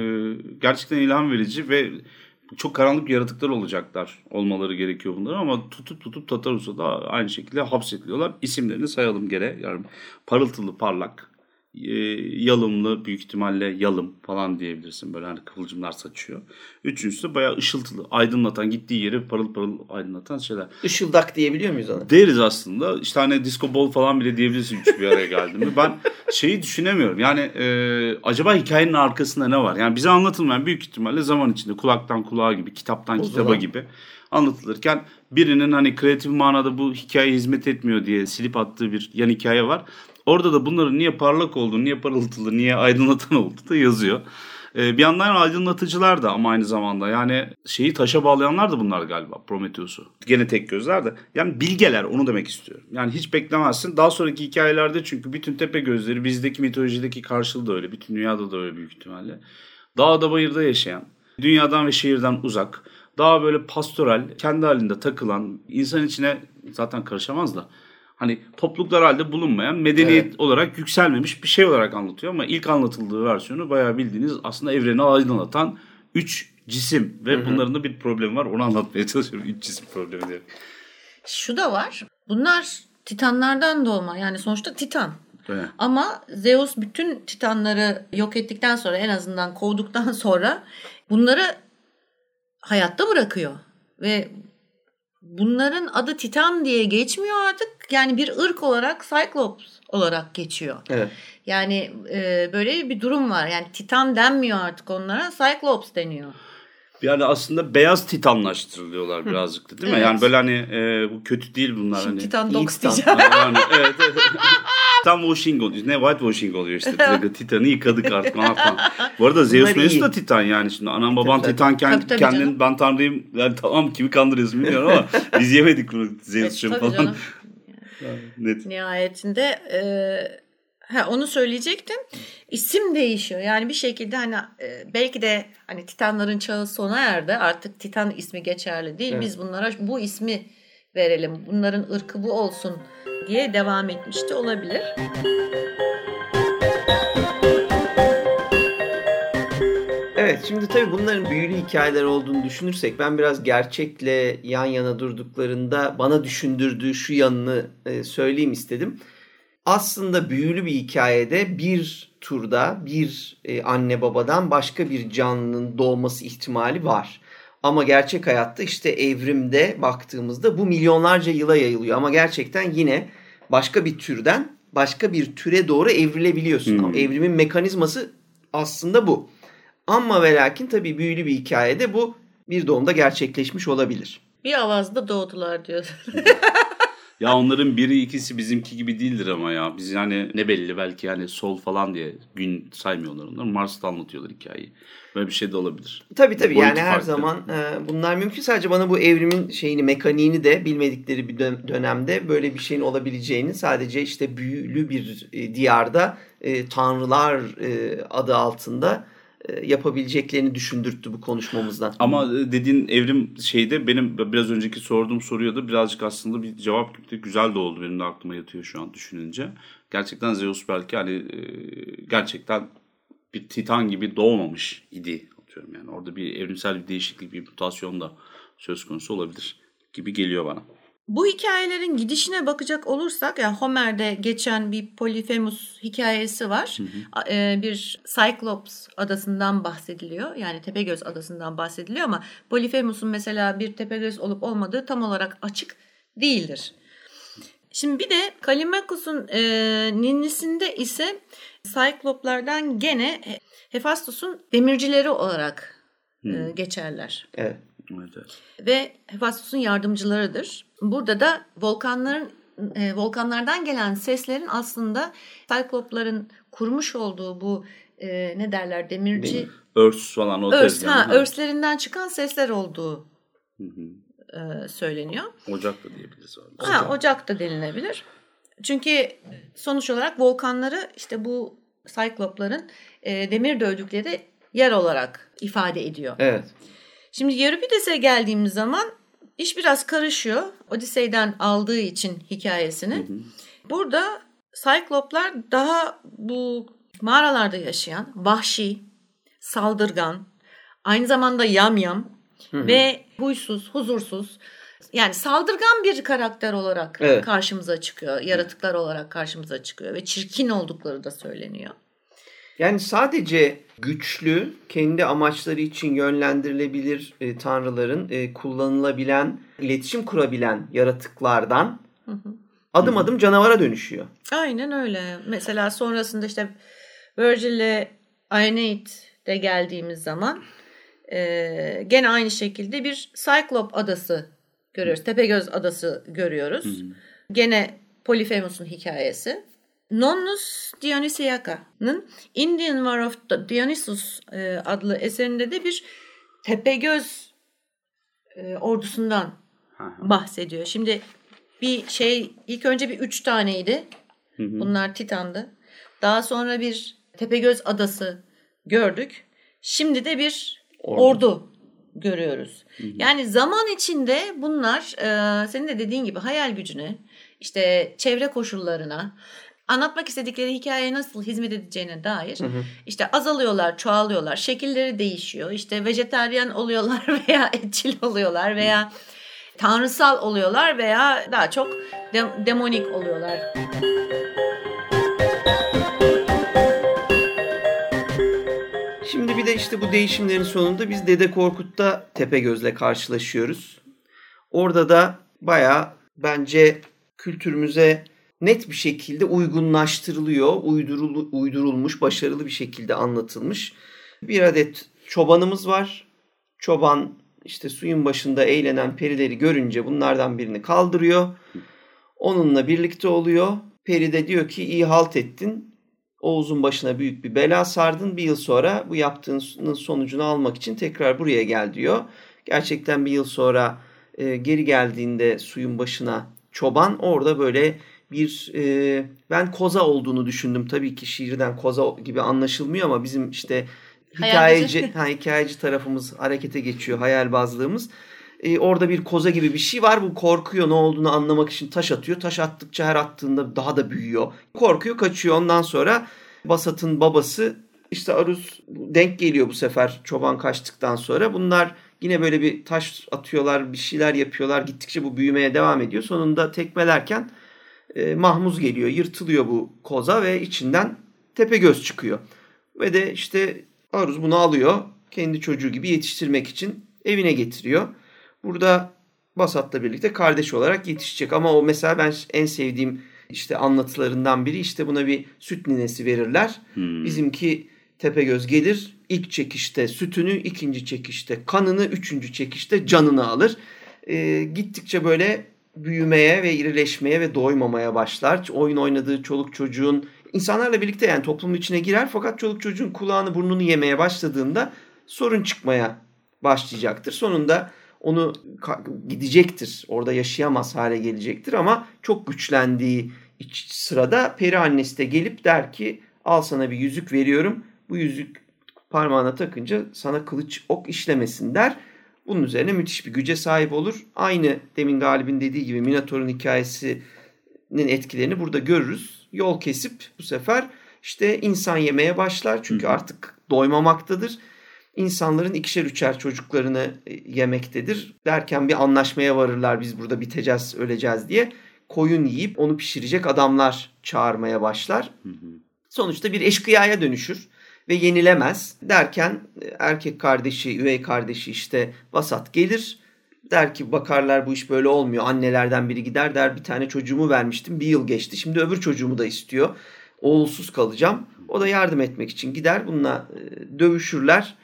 gerçekten ilham verici ve çok karanlık yaratıklar olacaklar olmaları gerekiyor bunların ama tutup tutup Tatarus'a da aynı şekilde hapsetiliyorlar. İsimlerini sayalım gene. Yani parıltılı parlak, e, yalımlı büyük ihtimalle yalım falan diyebilirsin. Böyle hani kıvılcımlar saçıyor. Üçüncüsü de bayağı ışıltılı, aydınlatan, gittiği yeri parıl parıl aydınlatan şeyler. Işıldak diyebiliyor muyuz ona? Deriz aslında. İşte hani disco ball falan bile diyebilirsin üç bir araya geldiğinde. Ben şeyi düşünemiyorum. Yani e, acaba hikayenin arkasında ne var? Yani bize anlatılmayan büyük ihtimalle zaman içinde kulaktan kulağa gibi, kitaptan O kitaba gibi anlatılırken birinin hani kreatif manada bu hikaye hizmet etmiyor diye silip attığı bir yan hikaye var. Orada da bunların niye parlak olduğunu, niye parıltılı, niye aydınlatan olduğu da yazıyor. Ee, bir yandan aydınlatıcılar da ama aynı zamanda yani şeyi taşa bağlayanlar da bunlar galiba Prometheus'u. Gene tek gözler de. Yani bilgeler onu demek istiyorum. Yani hiç beklemezsin. Daha sonraki hikayelerde çünkü bütün tepe gözleri bizdeki mitolojideki karşılığı da öyle. Bütün dünyada da öyle büyük ihtimalle. Dağda bayırda yaşayan, dünyadan ve şehirden uzak, daha böyle pastoral, kendi halinde takılan, insan içine zaten karışamaz da hani topluluklar halde bulunmayan medeniyet evet. olarak yükselmemiş bir şey olarak anlatıyor ama ilk anlatıldığı versiyonu bayağı bildiğiniz aslında evreni aydınlatan üç cisim ve hı hı. bunların da bir problemi var onu anlatmaya çalışıyorum üç cisim problemi diye. Şu da var bunlar titanlardan doğma yani sonuçta titan. Evet. Ama Zeus bütün titanları yok ettikten sonra en azından kovduktan sonra bunları hayatta bırakıyor. Ve bunların adı Titan diye geçmiyor artık. Yani bir ırk olarak Cyclops olarak geçiyor. Evet. Yani e, böyle bir durum var. Yani Titan denmiyor artık onlara. Cyclops deniyor. Yani aslında beyaz titanlaştırılıyorlar birazcık da değil mi? Evet. Yani böyle hani e, bu kötü değil bunlar. Şimdi hani. Titan Dogs diyeceğim. Yani, evet, evet. Tam washing oluyor. Ne white washing oluyor işte. Direkt Titan'ı yıkadık artık falan. Bu arada Zeus Meus da Titan yani şimdi. Anam babam tabii, Titan tabii, tabii kendin canım. ben tanrıyım. Yani tamam kimi kandırıyorsun bilmiyorum ama biz yemedik bunu Zeus'cum evet, falan. Net. Nihayetinde e, Ha, onu söyleyecektim. İsim değişiyor. Yani bir şekilde hani e, belki de hani Titanların çağı sona erdi. Artık Titan ismi geçerli değil. Evet. Biz bunlara bu ismi verelim. Bunların ırkı bu olsun diye devam etmiş de olabilir. Evet şimdi tabii bunların büyülü hikayeler olduğunu düşünürsek ben biraz gerçekle yan yana durduklarında bana düşündürdüğü şu yanını e, söyleyeyim istedim aslında büyülü bir hikayede bir turda bir e, anne babadan başka bir canlının doğması ihtimali var. Ama gerçek hayatta işte evrimde baktığımızda bu milyonlarca yıla yayılıyor. Ama gerçekten yine başka bir türden başka bir türe doğru evrilebiliyorsun. Hmm. Evrimin mekanizması aslında bu. Ama ve lakin tabii büyülü bir hikayede bu bir doğumda gerçekleşmiş olabilir. Bir avazda doğdular diyor. Ya onların biri ikisi bizimki gibi değildir ama ya. Biz yani ne belli belki yani sol falan diye gün saymıyorlar onlar. Mars'ta anlatıyorlar hikayeyi. Böyle bir şey de olabilir. Tabii tabii yani her farklı. zaman e, bunlar mümkün. Sadece bana bu evrimin şeyini mekaniğini de bilmedikleri bir dönemde böyle bir şeyin olabileceğini sadece işte büyülü bir e, diyarda e, tanrılar e, adı altında yapabileceklerini düşündürttü bu konuşmamızdan. Ama e, dediğin evrim şeyde benim biraz önceki sorduğum soruya da birazcık aslında bir cevap güzel de oldu. Benim de aklıma yatıyor şu an düşününce. Gerçekten Zeus belki hani e, gerçekten bir titan gibi doğmamış idi atıyorum yani. Orada bir evrimsel bir değişiklik, bir mutasyon da söz konusu olabilir gibi geliyor bana. Bu hikayelerin gidişine bakacak olursak yani Homer'de geçen bir Polifemus hikayesi var. Hı hı. E, bir Cyclops adasından bahsediliyor. Yani Tepegöz adasından bahsediliyor ama Polifemus'un mesela bir Tepegöz olup olmadığı tam olarak açık değildir. Şimdi bir de Kalimakus'un e, ninnisinde ise Cycloplardan gene Hephaistos'un demircileri olarak e, geçerler. Evet. Evet. Ve Hephaistos'un yardımcılarıdır. Burada da volkanların e, volkanlardan gelen seslerin aslında Cyclops'ların kurmuş olduğu bu e, ne derler demirci örs falan o örs, ha, örslerinden çıkan sesler olduğu hı hı. E, söyleniyor. Ocak da diyebiliriz. Abi. Ha, ocak da denilebilir. Çünkü sonuç olarak volkanları işte bu Cyclops'ların e, demir dövdükleri yer olarak ifade ediyor. Evet. Şimdi Euripides'e geldiğimiz zaman iş biraz karışıyor. Odisey'den aldığı için hikayesini. Hı hı. Burada Cycloplar daha bu mağaralarda yaşayan, vahşi, saldırgan, aynı zamanda yamyam hı ve huysuz, huzursuz. Yani saldırgan bir karakter olarak evet. karşımıza çıkıyor. Yaratıklar olarak karşımıza çıkıyor ve çirkin oldukları da söyleniyor. Yani sadece güçlü, kendi amaçları için yönlendirilebilir e, tanrıların e, kullanılabilen, iletişim kurabilen yaratıklardan hı hı. adım adım canavara dönüşüyor. Aynen öyle. Mesela sonrasında işte Virgil'le Aeneid'de geldiğimiz zaman e, gene aynı şekilde bir Cyclop adası görüyoruz. Tepegöz adası görüyoruz. Hı hı. Gene Polifemus'un hikayesi. Nonnus Dionysiaka'nın Indian War of Dionysus e, adlı eserinde de bir Tepegöz e, ordusundan bahsediyor. Şimdi bir şey ilk önce bir üç taneydi. Bunlar Titan'dı. Daha sonra bir Tepegöz adası gördük. Şimdi de bir ordu, ordu görüyoruz. Hı hı. Yani zaman içinde bunlar e, senin de dediğin gibi hayal gücüne, işte çevre koşullarına, anlatmak istedikleri hikayeye nasıl hizmet edeceğine dair hı hı. işte azalıyorlar, çoğalıyorlar, şekilleri değişiyor. İşte vejeteryan oluyorlar veya etçil oluyorlar veya tanrısal oluyorlar veya daha çok de- demonik oluyorlar. Şimdi bir de işte bu değişimlerin sonunda biz Dede Korkut'ta Tepegöz'le karşılaşıyoruz. Orada da baya bence kültürümüze net bir şekilde uygunlaştırılıyor, uydurul, uydurulmuş, başarılı bir şekilde anlatılmış. Bir adet çobanımız var. Çoban işte suyun başında eğlenen perileri görünce bunlardan birini kaldırıyor. Onunla birlikte oluyor. Peri de diyor ki iyi halt ettin. Oğuz'un başına büyük bir bela sardın. Bir yıl sonra bu yaptığının sonucunu almak için tekrar buraya gel diyor. Gerçekten bir yıl sonra e, geri geldiğinde suyun başına çoban orada böyle bir e, ben koza olduğunu düşündüm. Tabii ki şiirden koza gibi anlaşılmıyor ama bizim işte hikayeci ha, hikayeci tarafımız harekete geçiyor hayalbazlığımız. Ee, orada bir koza gibi bir şey var. Bu korkuyor ne olduğunu anlamak için taş atıyor. Taş attıkça her attığında daha da büyüyor. Korkuyor kaçıyor. Ondan sonra Basat'ın babası işte Aruz denk geliyor bu sefer çoban kaçtıktan sonra. Bunlar yine böyle bir taş atıyorlar bir şeyler yapıyorlar. Gittikçe bu büyümeye devam ediyor. Sonunda tekmelerken e, mahmuz geliyor. Yırtılıyor bu koza ve içinden tepe göz çıkıyor. Ve de işte Aruz bunu alıyor. Kendi çocuğu gibi yetiştirmek için evine getiriyor. Burada Basat'la birlikte kardeş olarak yetişecek. Ama o mesela ben en sevdiğim işte anlatılarından biri işte buna bir süt ninesi verirler. Hmm. Bizimki Tepegöz gelir ilk çekişte sütünü, ikinci çekişte kanını, üçüncü çekişte canını alır. E, gittikçe böyle büyümeye ve irileşmeye ve doymamaya başlar. Oyun oynadığı çoluk çocuğun insanlarla birlikte yani toplumun içine girer fakat çoluk çocuğun kulağını burnunu yemeye başladığında sorun çıkmaya başlayacaktır. Sonunda onu gidecektir. Orada yaşayamaz hale gelecektir ama çok güçlendiği sırada peri annesi de gelip der ki al sana bir yüzük veriyorum. Bu yüzük parmağına takınca sana kılıç ok işlemesin der. Bunun üzerine müthiş bir güce sahip olur. Aynı demin Galip'in dediği gibi Minotaur'un hikayesinin etkilerini burada görürüz. Yol kesip bu sefer işte insan yemeye başlar. Çünkü artık doymamaktadır. İnsanların ikişer üçer çocuklarını e, yemektedir. Derken bir anlaşmaya varırlar biz burada biteceğiz, öleceğiz diye. Koyun yiyip onu pişirecek adamlar çağırmaya başlar. Sonuçta bir eşkıyaya dönüşür ve yenilemez. Derken e, erkek kardeşi, üvey kardeşi işte vasat gelir. Der ki bakarlar bu iş böyle olmuyor. Annelerden biri gider der bir tane çocuğumu vermiştim. Bir yıl geçti. Şimdi öbür çocuğumu da istiyor. Oğulsuz kalacağım. O da yardım etmek için gider. Bununla e, dövüşürler.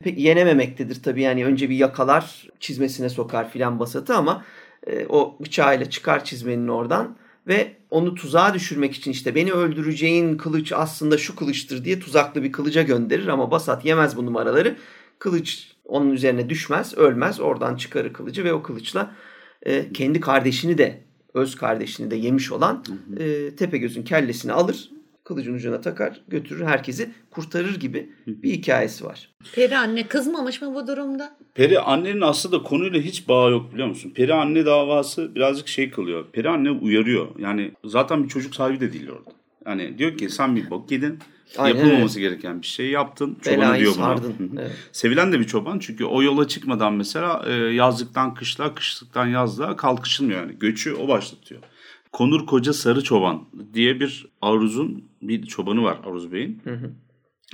Pek yenememektedir tabii yani önce bir yakalar çizmesine sokar filan basatı ama e, o bıçağıyla çıkar çizmenin oradan ve onu tuzağa düşürmek için işte beni öldüreceğin kılıç aslında şu kılıçtır diye tuzaklı bir kılıca gönderir ama Basat yemez bu numaraları. Kılıç onun üzerine düşmez, ölmez. Oradan çıkarır kılıcı ve o kılıçla e, kendi kardeşini de öz kardeşini de yemiş olan e, Tepegöz'ün kellesini alır kılıcın ucuna takar götürür herkesi kurtarır gibi bir hikayesi var. Peri anne kızmamış mı bu durumda? Peri annenin aslında konuyla hiç bağı yok biliyor musun? Peri anne davası birazcık şey kılıyor. Peri anne uyarıyor. Yani zaten bir çocuk sahibi de değil orada. Yani diyor ki sen bir bok yedin. Aynen yapılmaması evet. gereken bir şey yaptın. Çobanı diyor sardın. bunu. Evet. Sevilen de bir çoban çünkü o yola çıkmadan mesela e, yazlıktan kışla, kışlıktan yazlığa kalkışılmıyor. Yani göçü o başlatıyor. Konur Koca Sarı Çoban diye bir Aruz'un bir çobanı var Aruz Bey'in. Hı hı.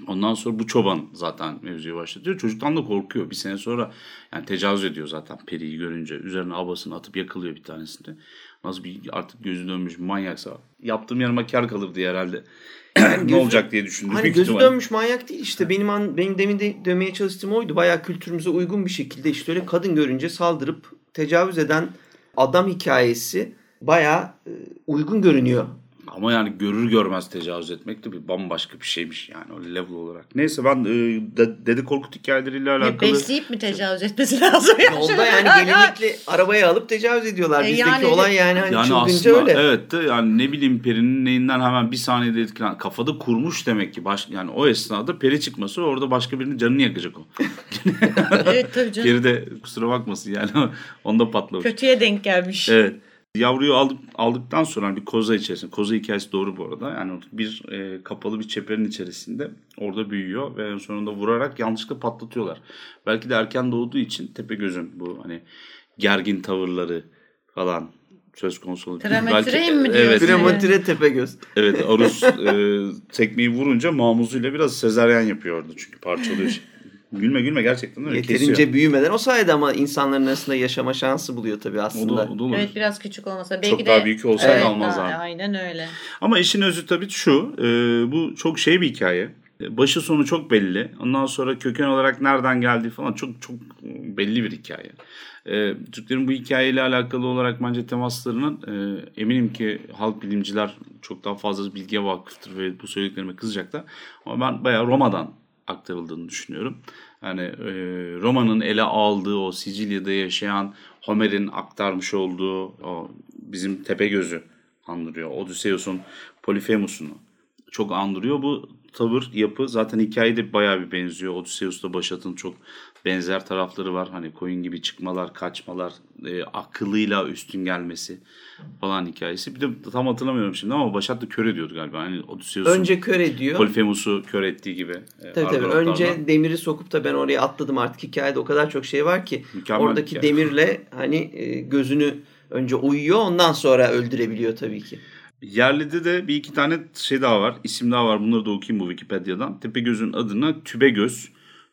Ondan sonra bu çoban zaten mevzuyu başlatıyor. Çocuktan da korkuyor. Bir sene sonra yani tecavüz ediyor zaten periyi görünce. Üzerine abasını atıp yakılıyor bir tanesini. Nasıl bir artık gözü dönmüş manyaksa. Yaptığım yanıma kar kalır diye herhalde. Yani ne olacak diye düşündüm. Hani gözü ihtimalle. dönmüş manyak değil işte. Benim an, benim demin de demeye çalıştığım oydu. Bayağı kültürümüze uygun bir şekilde işte öyle kadın görünce saldırıp tecavüz eden adam hikayesi bayağı e, uygun görünüyor Ama yani görür görmez tecavüz etmek de bir bambaşka bir şeymiş yani o level olarak. Neyse ben e, de, Dede Korkut hikayeleriyle alakalı... Besleyip mi tecavüz etmesi lazım? Yolda yani gelinlikle arabaya alıp tecavüz ediyorlar. E Bizdeki yani- olay yani hani Yani aslında öyle. evet de yani ne bileyim perinin neyinden hemen bir saniyede etkilen kafada kurmuş demek ki baş, yani o esnada peri çıkması orada başka birinin canını yakacak o. evet tabii canım. Peri de kusura bakmasın yani onda patlamış. Kötüye denk gelmiş. Evet. Yavruyu aldık, aldıktan sonra hani bir koza içerisinde, koza hikayesi doğru bu arada. Yani bir e, kapalı bir çeperin içerisinde orada büyüyor ve en sonunda vurarak yanlışlıkla patlatıyorlar. Belki de erken doğduğu için Tepegöz'ün bu hani gergin tavırları falan söz konusu olabilir. Trametreyim mi evet, diyorsun? Prematüre Tepegöz. evet Arus e, tekmeyi vurunca mamuzuyla biraz sezaryen yapıyordu çünkü parçalıyor. gülme gülme gerçekten öyle Yeterince kesiyor. büyümeden o sayede ama insanların arasında yaşama şansı buluyor tabii O da, aslında. o da olur. Evet biraz küçük olmasa. Belki Çok de, daha büyük olsaydı Evet, almazlar. daha- Aynen öyle. Ama işin özü tabii şu. e, bu çok şey bir hikaye. Başı sonu çok belli. Ondan sonra köken olarak nereden geldiği falan çok çok belli bir hikaye. E, Türklerin bu hikayeyle alakalı olarak bence temaslarının e, eminim ki halk bilimciler çok daha fazla bilgiye vakıftır ve bu söylediklerime kızacaklar. Ama ben bayağı Roma'dan aktarıldığını düşünüyorum. Yani e, Roma'nın ele aldığı o Sicilya'da yaşayan Homer'in aktarmış olduğu o bizim Tepegöz'ü andırıyor. Odysseus'un Polifemus'unu çok andırıyor. Bu tavır, yapı zaten hikayede bayağı bir benziyor. Odysseus'la Başat'ın çok benzer tarafları var. Hani koyun gibi çıkmalar, kaçmalar, e, akıllıyla üstün gelmesi falan hikayesi. Bir de tam hatırlamıyorum şimdi ama Başat da kör ediyordu galiba. Hani Odysseus'un Önce kör ediyor. Polifemus'u kör ettiği gibi. e, Tabii tabii. Önce demiri sokup da ben oraya atladım artık hikayede o kadar çok şey var ki. Mükemmel oradaki hikaye. demirle hani e, gözünü önce uyuyor ondan sonra öldürebiliyor tabii ki. Yerlide de bir iki tane şey daha var. İsim daha var. Bunları da okuyayım bu Wikipedia'dan. Tepegöz'ün adına Tübegöz,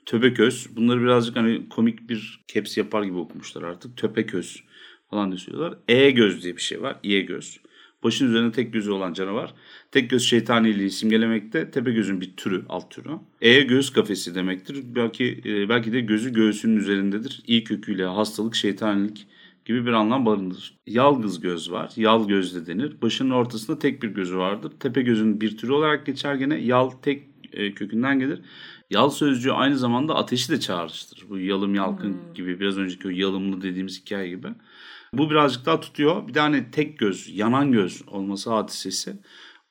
Töbeköz. Bunları birazcık hani komik bir caps yapar gibi okumuşlar artık. Töpeköz falan diye söylüyorlar. E göz diye bir şey var. İye göz. Başın üzerinde tek gözü olan canavar. Tek göz şeytaniliği simgelemekte. Tepegöz'ün bir türü, alt türü. E göz kafesi demektir. Belki e, belki de gözü göğsünün üzerindedir. İyi köküyle hastalık, şeytanilik gibi bir anlam barındırır. Yalgız göz var. Yal göz de denir. Başının ortasında tek bir gözü vardır. Tepe gözün bir türü olarak geçer gene. Yal tek e, kökünden gelir. Yal sözcüğü aynı zamanda ateşi de çağrıştırır. Bu yalım yalkın gibi biraz önceki o yalımlı dediğimiz hikaye gibi. Bu birazcık daha tutuyor. Bir hani tek göz, yanan göz olması hadisesi.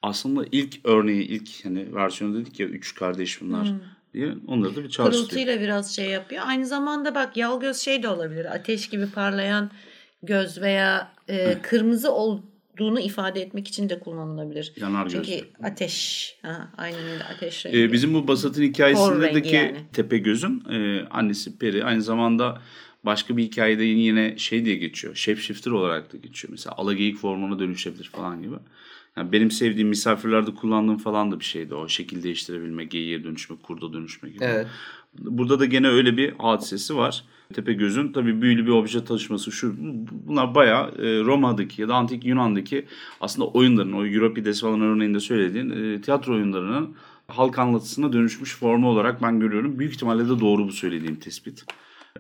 Aslında ilk örneği, ilk hani versiyonu dedik ya üç kardeş bunlar diye. Onları da bir çağrıştırıyor. Pırıltıyla biraz şey yapıyor. Aynı zamanda bak yal göz şey de olabilir. Ateş gibi parlayan göz veya e, kırmızı olduğunu ifade etmek için de kullanılabilir. Yanar Çünkü göz. ateş. Ha, aynen öyle ateş rengi. Ee, bizim bu Basat'ın hikayesindeki yani. Tepegöz'ün e, annesi Peri aynı zamanda başka bir hikayede yine, yine şey diye geçiyor. Shapeshifter olarak da geçiyor. Mesela alageyik formuna dönüşebilir falan gibi. Yani benim sevdiğim misafirlerde kullandığım falan da bir şeydi o. Şekil değiştirebilme, geyiğe dönüşme, kurda dönüşme gibi. Evet. Burada da gene öyle bir hadisesi var. Tepegöz'ün tabii büyülü bir obje taşıması şu bunlar bayağı e, Roma'daki ya da antik Yunan'daki aslında oyunların o Euripides falan örneğinde söylediğin e, tiyatro oyunlarının halk anlatısına dönüşmüş formu olarak ben görüyorum. Büyük ihtimalle de doğru bu söylediğim tespit.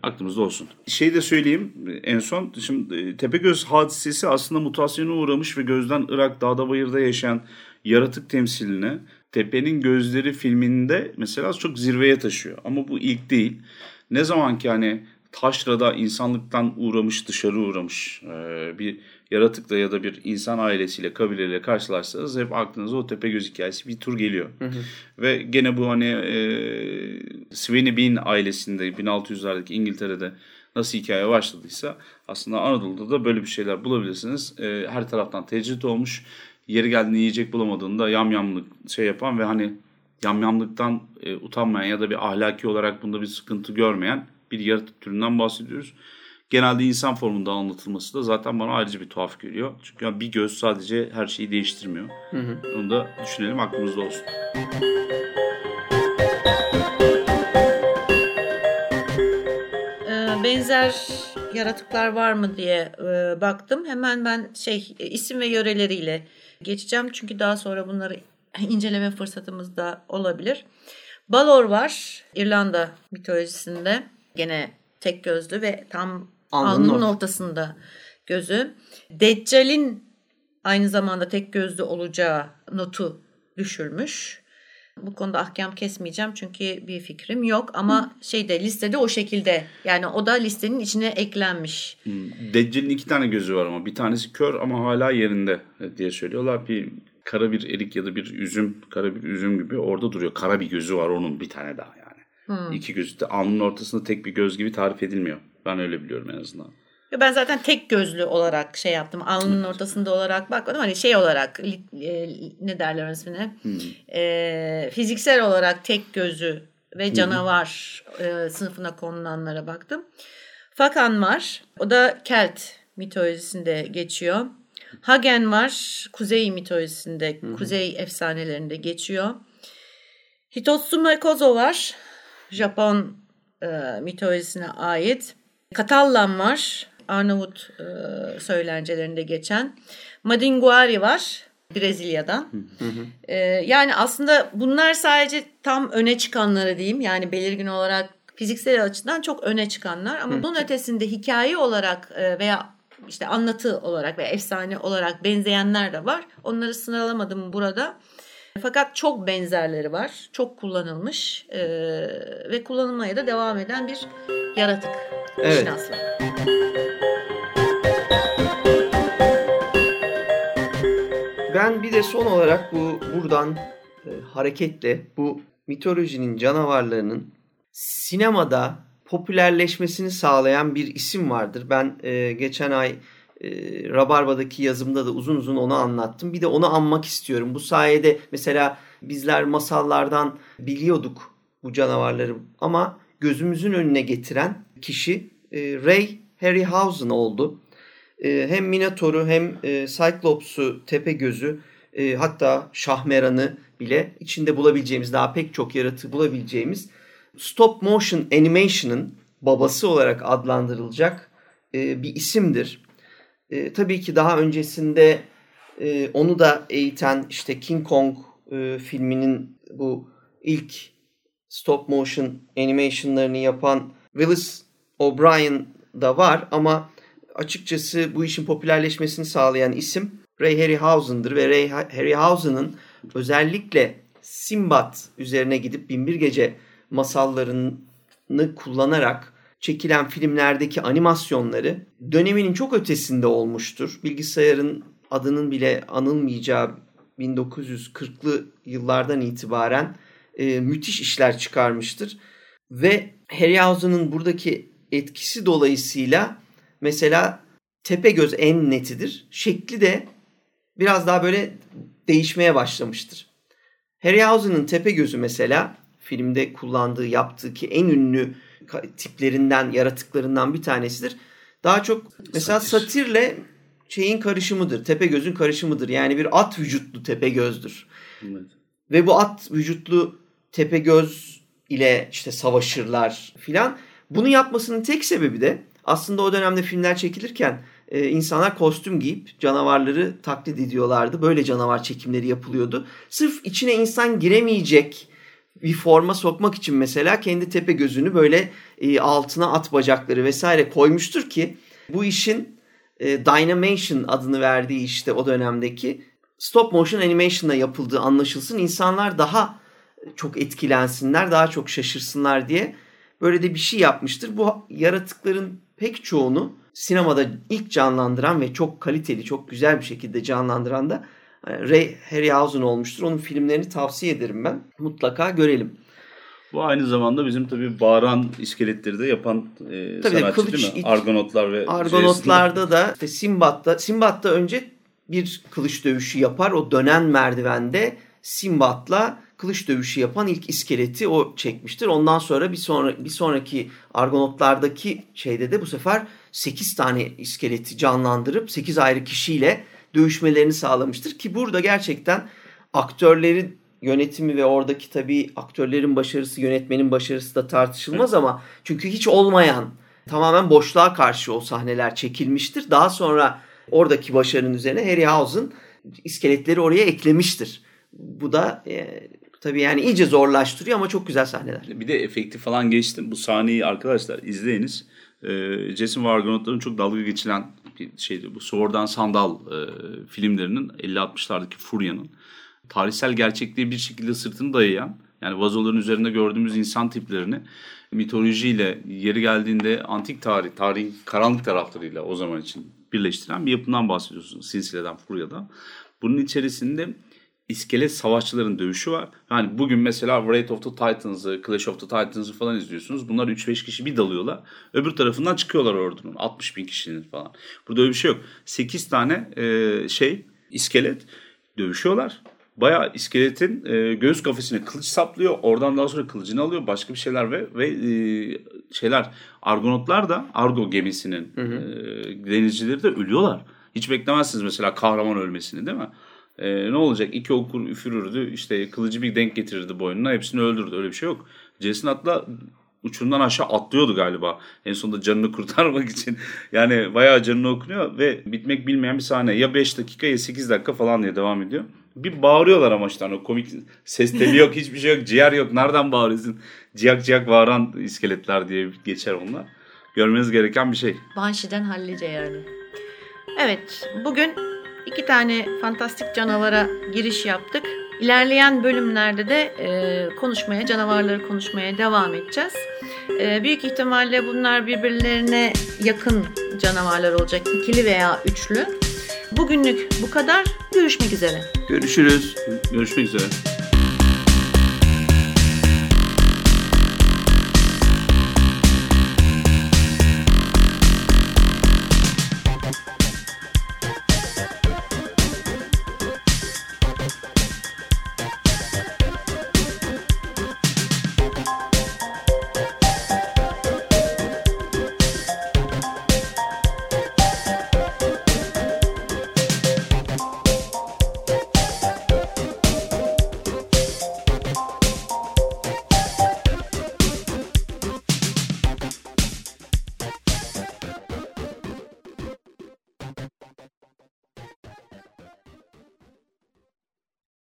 Aklımızda olsun. Şey de söyleyeyim en son. Şimdi e, Tepegöz hadisesi aslında mutasyona uğramış ve gözden ırak dağda bayırda yaşayan yaratık temsiline Tepe'nin Gözleri filminde mesela çok zirveye taşıyor. Ama bu ilk değil. Ne zaman ki hani taşrada insanlıktan uğramış, dışarı uğramış e, bir yaratıkla ya da bir insan ailesiyle, kabileyle karşılaşsanız hep aklınıza o Tepegöz hikayesi bir tur geliyor. Ve gene bu hani e, Sweeney Bean ailesinde 1600'lerdeki İngiltere'de nasıl hikaye başladıysa aslında Anadolu'da da böyle bir şeyler bulabilirsiniz. E, her taraftan tecrit olmuş. Yeri geldiğinde yiyecek bulamadığında yamyamlık şey yapan ve hani yamyamlıktan e, utanmayan ya da bir ahlaki olarak bunda bir sıkıntı görmeyen bir yaratık türünden bahsediyoruz. Genelde insan formunda anlatılması da zaten bana ayrıca bir tuhaf geliyor. Çünkü yani bir göz sadece her şeyi değiştirmiyor. Onu da düşünelim aklımızda olsun. Ee, benzer yaratıklar var mı diye e, baktım. Hemen ben şey isim ve yöreleriyle geçeceğim. Çünkü daha sonra bunları inceleme fırsatımız da olabilir. Balor var İrlanda mitolojisinde. Gene tek gözlü ve tam Alnının alnının orta- ortasında gözü. Deccal'in aynı zamanda tek gözlü olacağı notu düşürmüş. Bu konuda ahkam kesmeyeceğim çünkü bir fikrim yok ama şeyde listede o şekilde yani o da listenin içine eklenmiş. Hmm. Deccal'in iki tane gözü var ama bir tanesi kör ama hala yerinde diye söylüyorlar. Bir kara bir erik ya da bir üzüm, kara bir üzüm gibi orada duruyor. Kara bir gözü var onun bir tane daha yani. Hmm. İki gözü de alnının ortasında tek bir göz gibi tarif edilmiyor. Ben öyle biliyorum en azından. Ben zaten tek gözlü olarak şey yaptım. Alnının ortasında olarak bakmadım. Hani şey olarak e, ne derler ismine? Hmm. E, fiziksel olarak tek gözü ve canavar e, sınıfına konulanlara baktım. Fakan var. O da Kelt mitolojisinde geçiyor. Hagen var. Kuzey mitolojisinde, hmm. kuzey efsanelerinde geçiyor. Hitotsume Kozo var. Japon e, mitolojisine ait. Katallan var. Arnavut e, söylencelerinde geçen. Madinguari var Brezilya'dan. E, yani aslında bunlar sadece tam öne çıkanları diyeyim. Yani belirgin olarak fiziksel açıdan çok öne çıkanlar. Ama bunun ötesinde hikaye olarak e, veya işte anlatı olarak veya efsane olarak benzeyenler de var. Onları sınırlamadım burada. Fakat çok benzerleri var. Çok kullanılmış e, ve kullanılmaya da devam eden bir yaratık. Evet. Ben bir de son olarak bu buradan e, hareketle bu mitolojinin canavarlarının sinemada popülerleşmesini sağlayan bir isim vardır. Ben e, geçen ay e, Rabarba'daki yazımda da uzun uzun onu anlattım. Bir de onu anmak istiyorum. Bu sayede mesela bizler masallardan biliyorduk bu canavarları ama gözümüzün önüne getiren kişi e, Ray Harryhausen oldu. E, hem Minotaur'u hem e, Cyclops'u, Tepegöz'ü e, hatta Şahmeran'ı bile içinde bulabileceğimiz daha pek çok yaratığı bulabileceğimiz stop motion animation'ın babası olarak adlandırılacak e, bir isimdir. E, tabii ki daha öncesinde e, onu da eğiten işte King Kong e, filminin bu ilk stop motion animation'larını yapan Willis O'Brien da var ama açıkçası bu işin popülerleşmesini sağlayan isim Ray Harryhausen'dır ve Ray Harryhausen'ın özellikle Simbad üzerine gidip Binbir Gece masallarını kullanarak çekilen filmlerdeki animasyonları döneminin çok ötesinde olmuştur. Bilgisayarın adının bile anılmayacağı 1940'lı yıllardan itibaren e, müthiş işler çıkarmıştır. Ve Harryhausen'ın buradaki etkisi dolayısıyla mesela Tepegöz en netidir. Şekli de biraz daha böyle değişmeye başlamıştır. Harryhausen'ın Tepegöz'ü mesela filmde kullandığı, yaptığı ki en ünlü tiplerinden, yaratıklarından bir tanesidir. Daha çok mesela Satir. satirle şeyin karışımıdır. Tepegöz'ün karışımıdır. Yani bir at vücutlu Tepegöz'dür. Evet. Ve bu at vücutlu Tepegöz ile işte savaşırlar filan. Bunu yapmasının tek sebebi de aslında o dönemde filmler çekilirken e, insanlar kostüm giyip canavarları taklit ediyorlardı. Böyle canavar çekimleri yapılıyordu. Sırf içine insan giremeyecek bir forma sokmak için mesela kendi tepe gözünü böyle e, altına at bacakları vesaire koymuştur ki bu işin e, Dynamation adını verdiği işte o dönemdeki stop motion animation'la yapıldığı anlaşılsın. insanlar daha çok etkilensinler, daha çok şaşırsınlar diye böyle de bir şey yapmıştır. Bu yaratıkların pek çoğunu sinemada ilk canlandıran ve çok kaliteli, çok güzel bir şekilde canlandıran da Ray Harryhausen olmuştur. Onun filmlerini tavsiye ederim ben. Mutlaka görelim. Bu aynı zamanda bizim tabii bağıran iskeletleri de yapan e, tabii sanatçı kılıç, değil mi? Argonotlar ve Argonotlarda da işte Simbat'ta Simbat'ta önce bir kılıç dövüşü yapar. O dönen merdivende Simbat'la kılıç dövüşü yapan ilk iskeleti o çekmiştir. Ondan sonra bir sonra bir sonraki Argonotlardaki şeyde de bu sefer 8 tane iskeleti canlandırıp 8 ayrı kişiyle dövüşmelerini sağlamıştır ki burada gerçekten aktörlerin yönetimi ve oradaki tabii aktörlerin başarısı, yönetmenin başarısı da tartışılmaz ama çünkü hiç olmayan tamamen boşluğa karşı o sahneler çekilmiştir. Daha sonra oradaki başarının üzerine Harryhausen iskeletleri oraya eklemiştir. Bu da e, tabii yani iyice zorlaştırıyor ama çok güzel sahneler. Bir de efekti falan geçtim. Bu sahneyi arkadaşlar izleyiniz. E, Jason ve Argonautların çok dalga geçilen şeydi. Bu Sword and Sandal e, filmlerinin 50-60'lardaki Furya'nın tarihsel gerçekliğe bir şekilde sırtını dayayan yani vazoların üzerinde gördüğümüz insan tiplerini mitolojiyle yeri geldiğinde antik tarih, tarihin karanlık taraflarıyla o zaman için birleştiren bir yapımdan bahsediyorsun Sinsile'den Furya'da. Bunun içerisinde iskelet savaşçıların dövüşü var. Yani bugün mesela Wrath of the Titans'ı, Clash of the Titans'ı falan izliyorsunuz. Bunlar 3-5 kişi bir dalıyorlar. Öbür tarafından çıkıyorlar ordunun. 60 bin kişinin falan. Burada öyle bir şey yok. 8 tane e, şey iskelet dövüşüyorlar. Bayağı iskeletin e, göğüs kafesine kılıç saplıyor. Oradan daha sonra kılıcını alıyor. Başka bir şeyler ve ve e, şeyler Argonotlar da Argo gemisinin hı hı. E, denizcileri de ölüyorlar. Hiç beklemezsiniz mesela kahraman ölmesini değil mi? E, ne olacak? İki okur üfürürdü. işte kılıcı bir denk getirirdi boynuna. Hepsini öldürdü. Öyle bir şey yok. Jason Atla uçurumdan aşağı atlıyordu galiba. En sonunda canını kurtarmak için. Yani bayağı canını okunuyor ve bitmek bilmeyen bir sahne. Ya 5 dakika ya 8 dakika falan diye devam ediyor. Bir bağırıyorlar ama işte o komik ses teli yok hiçbir şey yok ciğer yok nereden bağırıyorsun ciyak ciyak bağıran iskeletler diye geçer onlar. Görmeniz gereken bir şey. Banshee'den hallice yani. Evet bugün iki tane fantastik canavara giriş yaptık. İlerleyen bölümlerde de e, konuşmaya, canavarları konuşmaya devam edeceğiz. E, büyük ihtimalle bunlar birbirlerine yakın canavarlar olacak. ikili veya üçlü. Bugünlük bu kadar. Görüşmek üzere. Görüşürüz. Görüşmek üzere.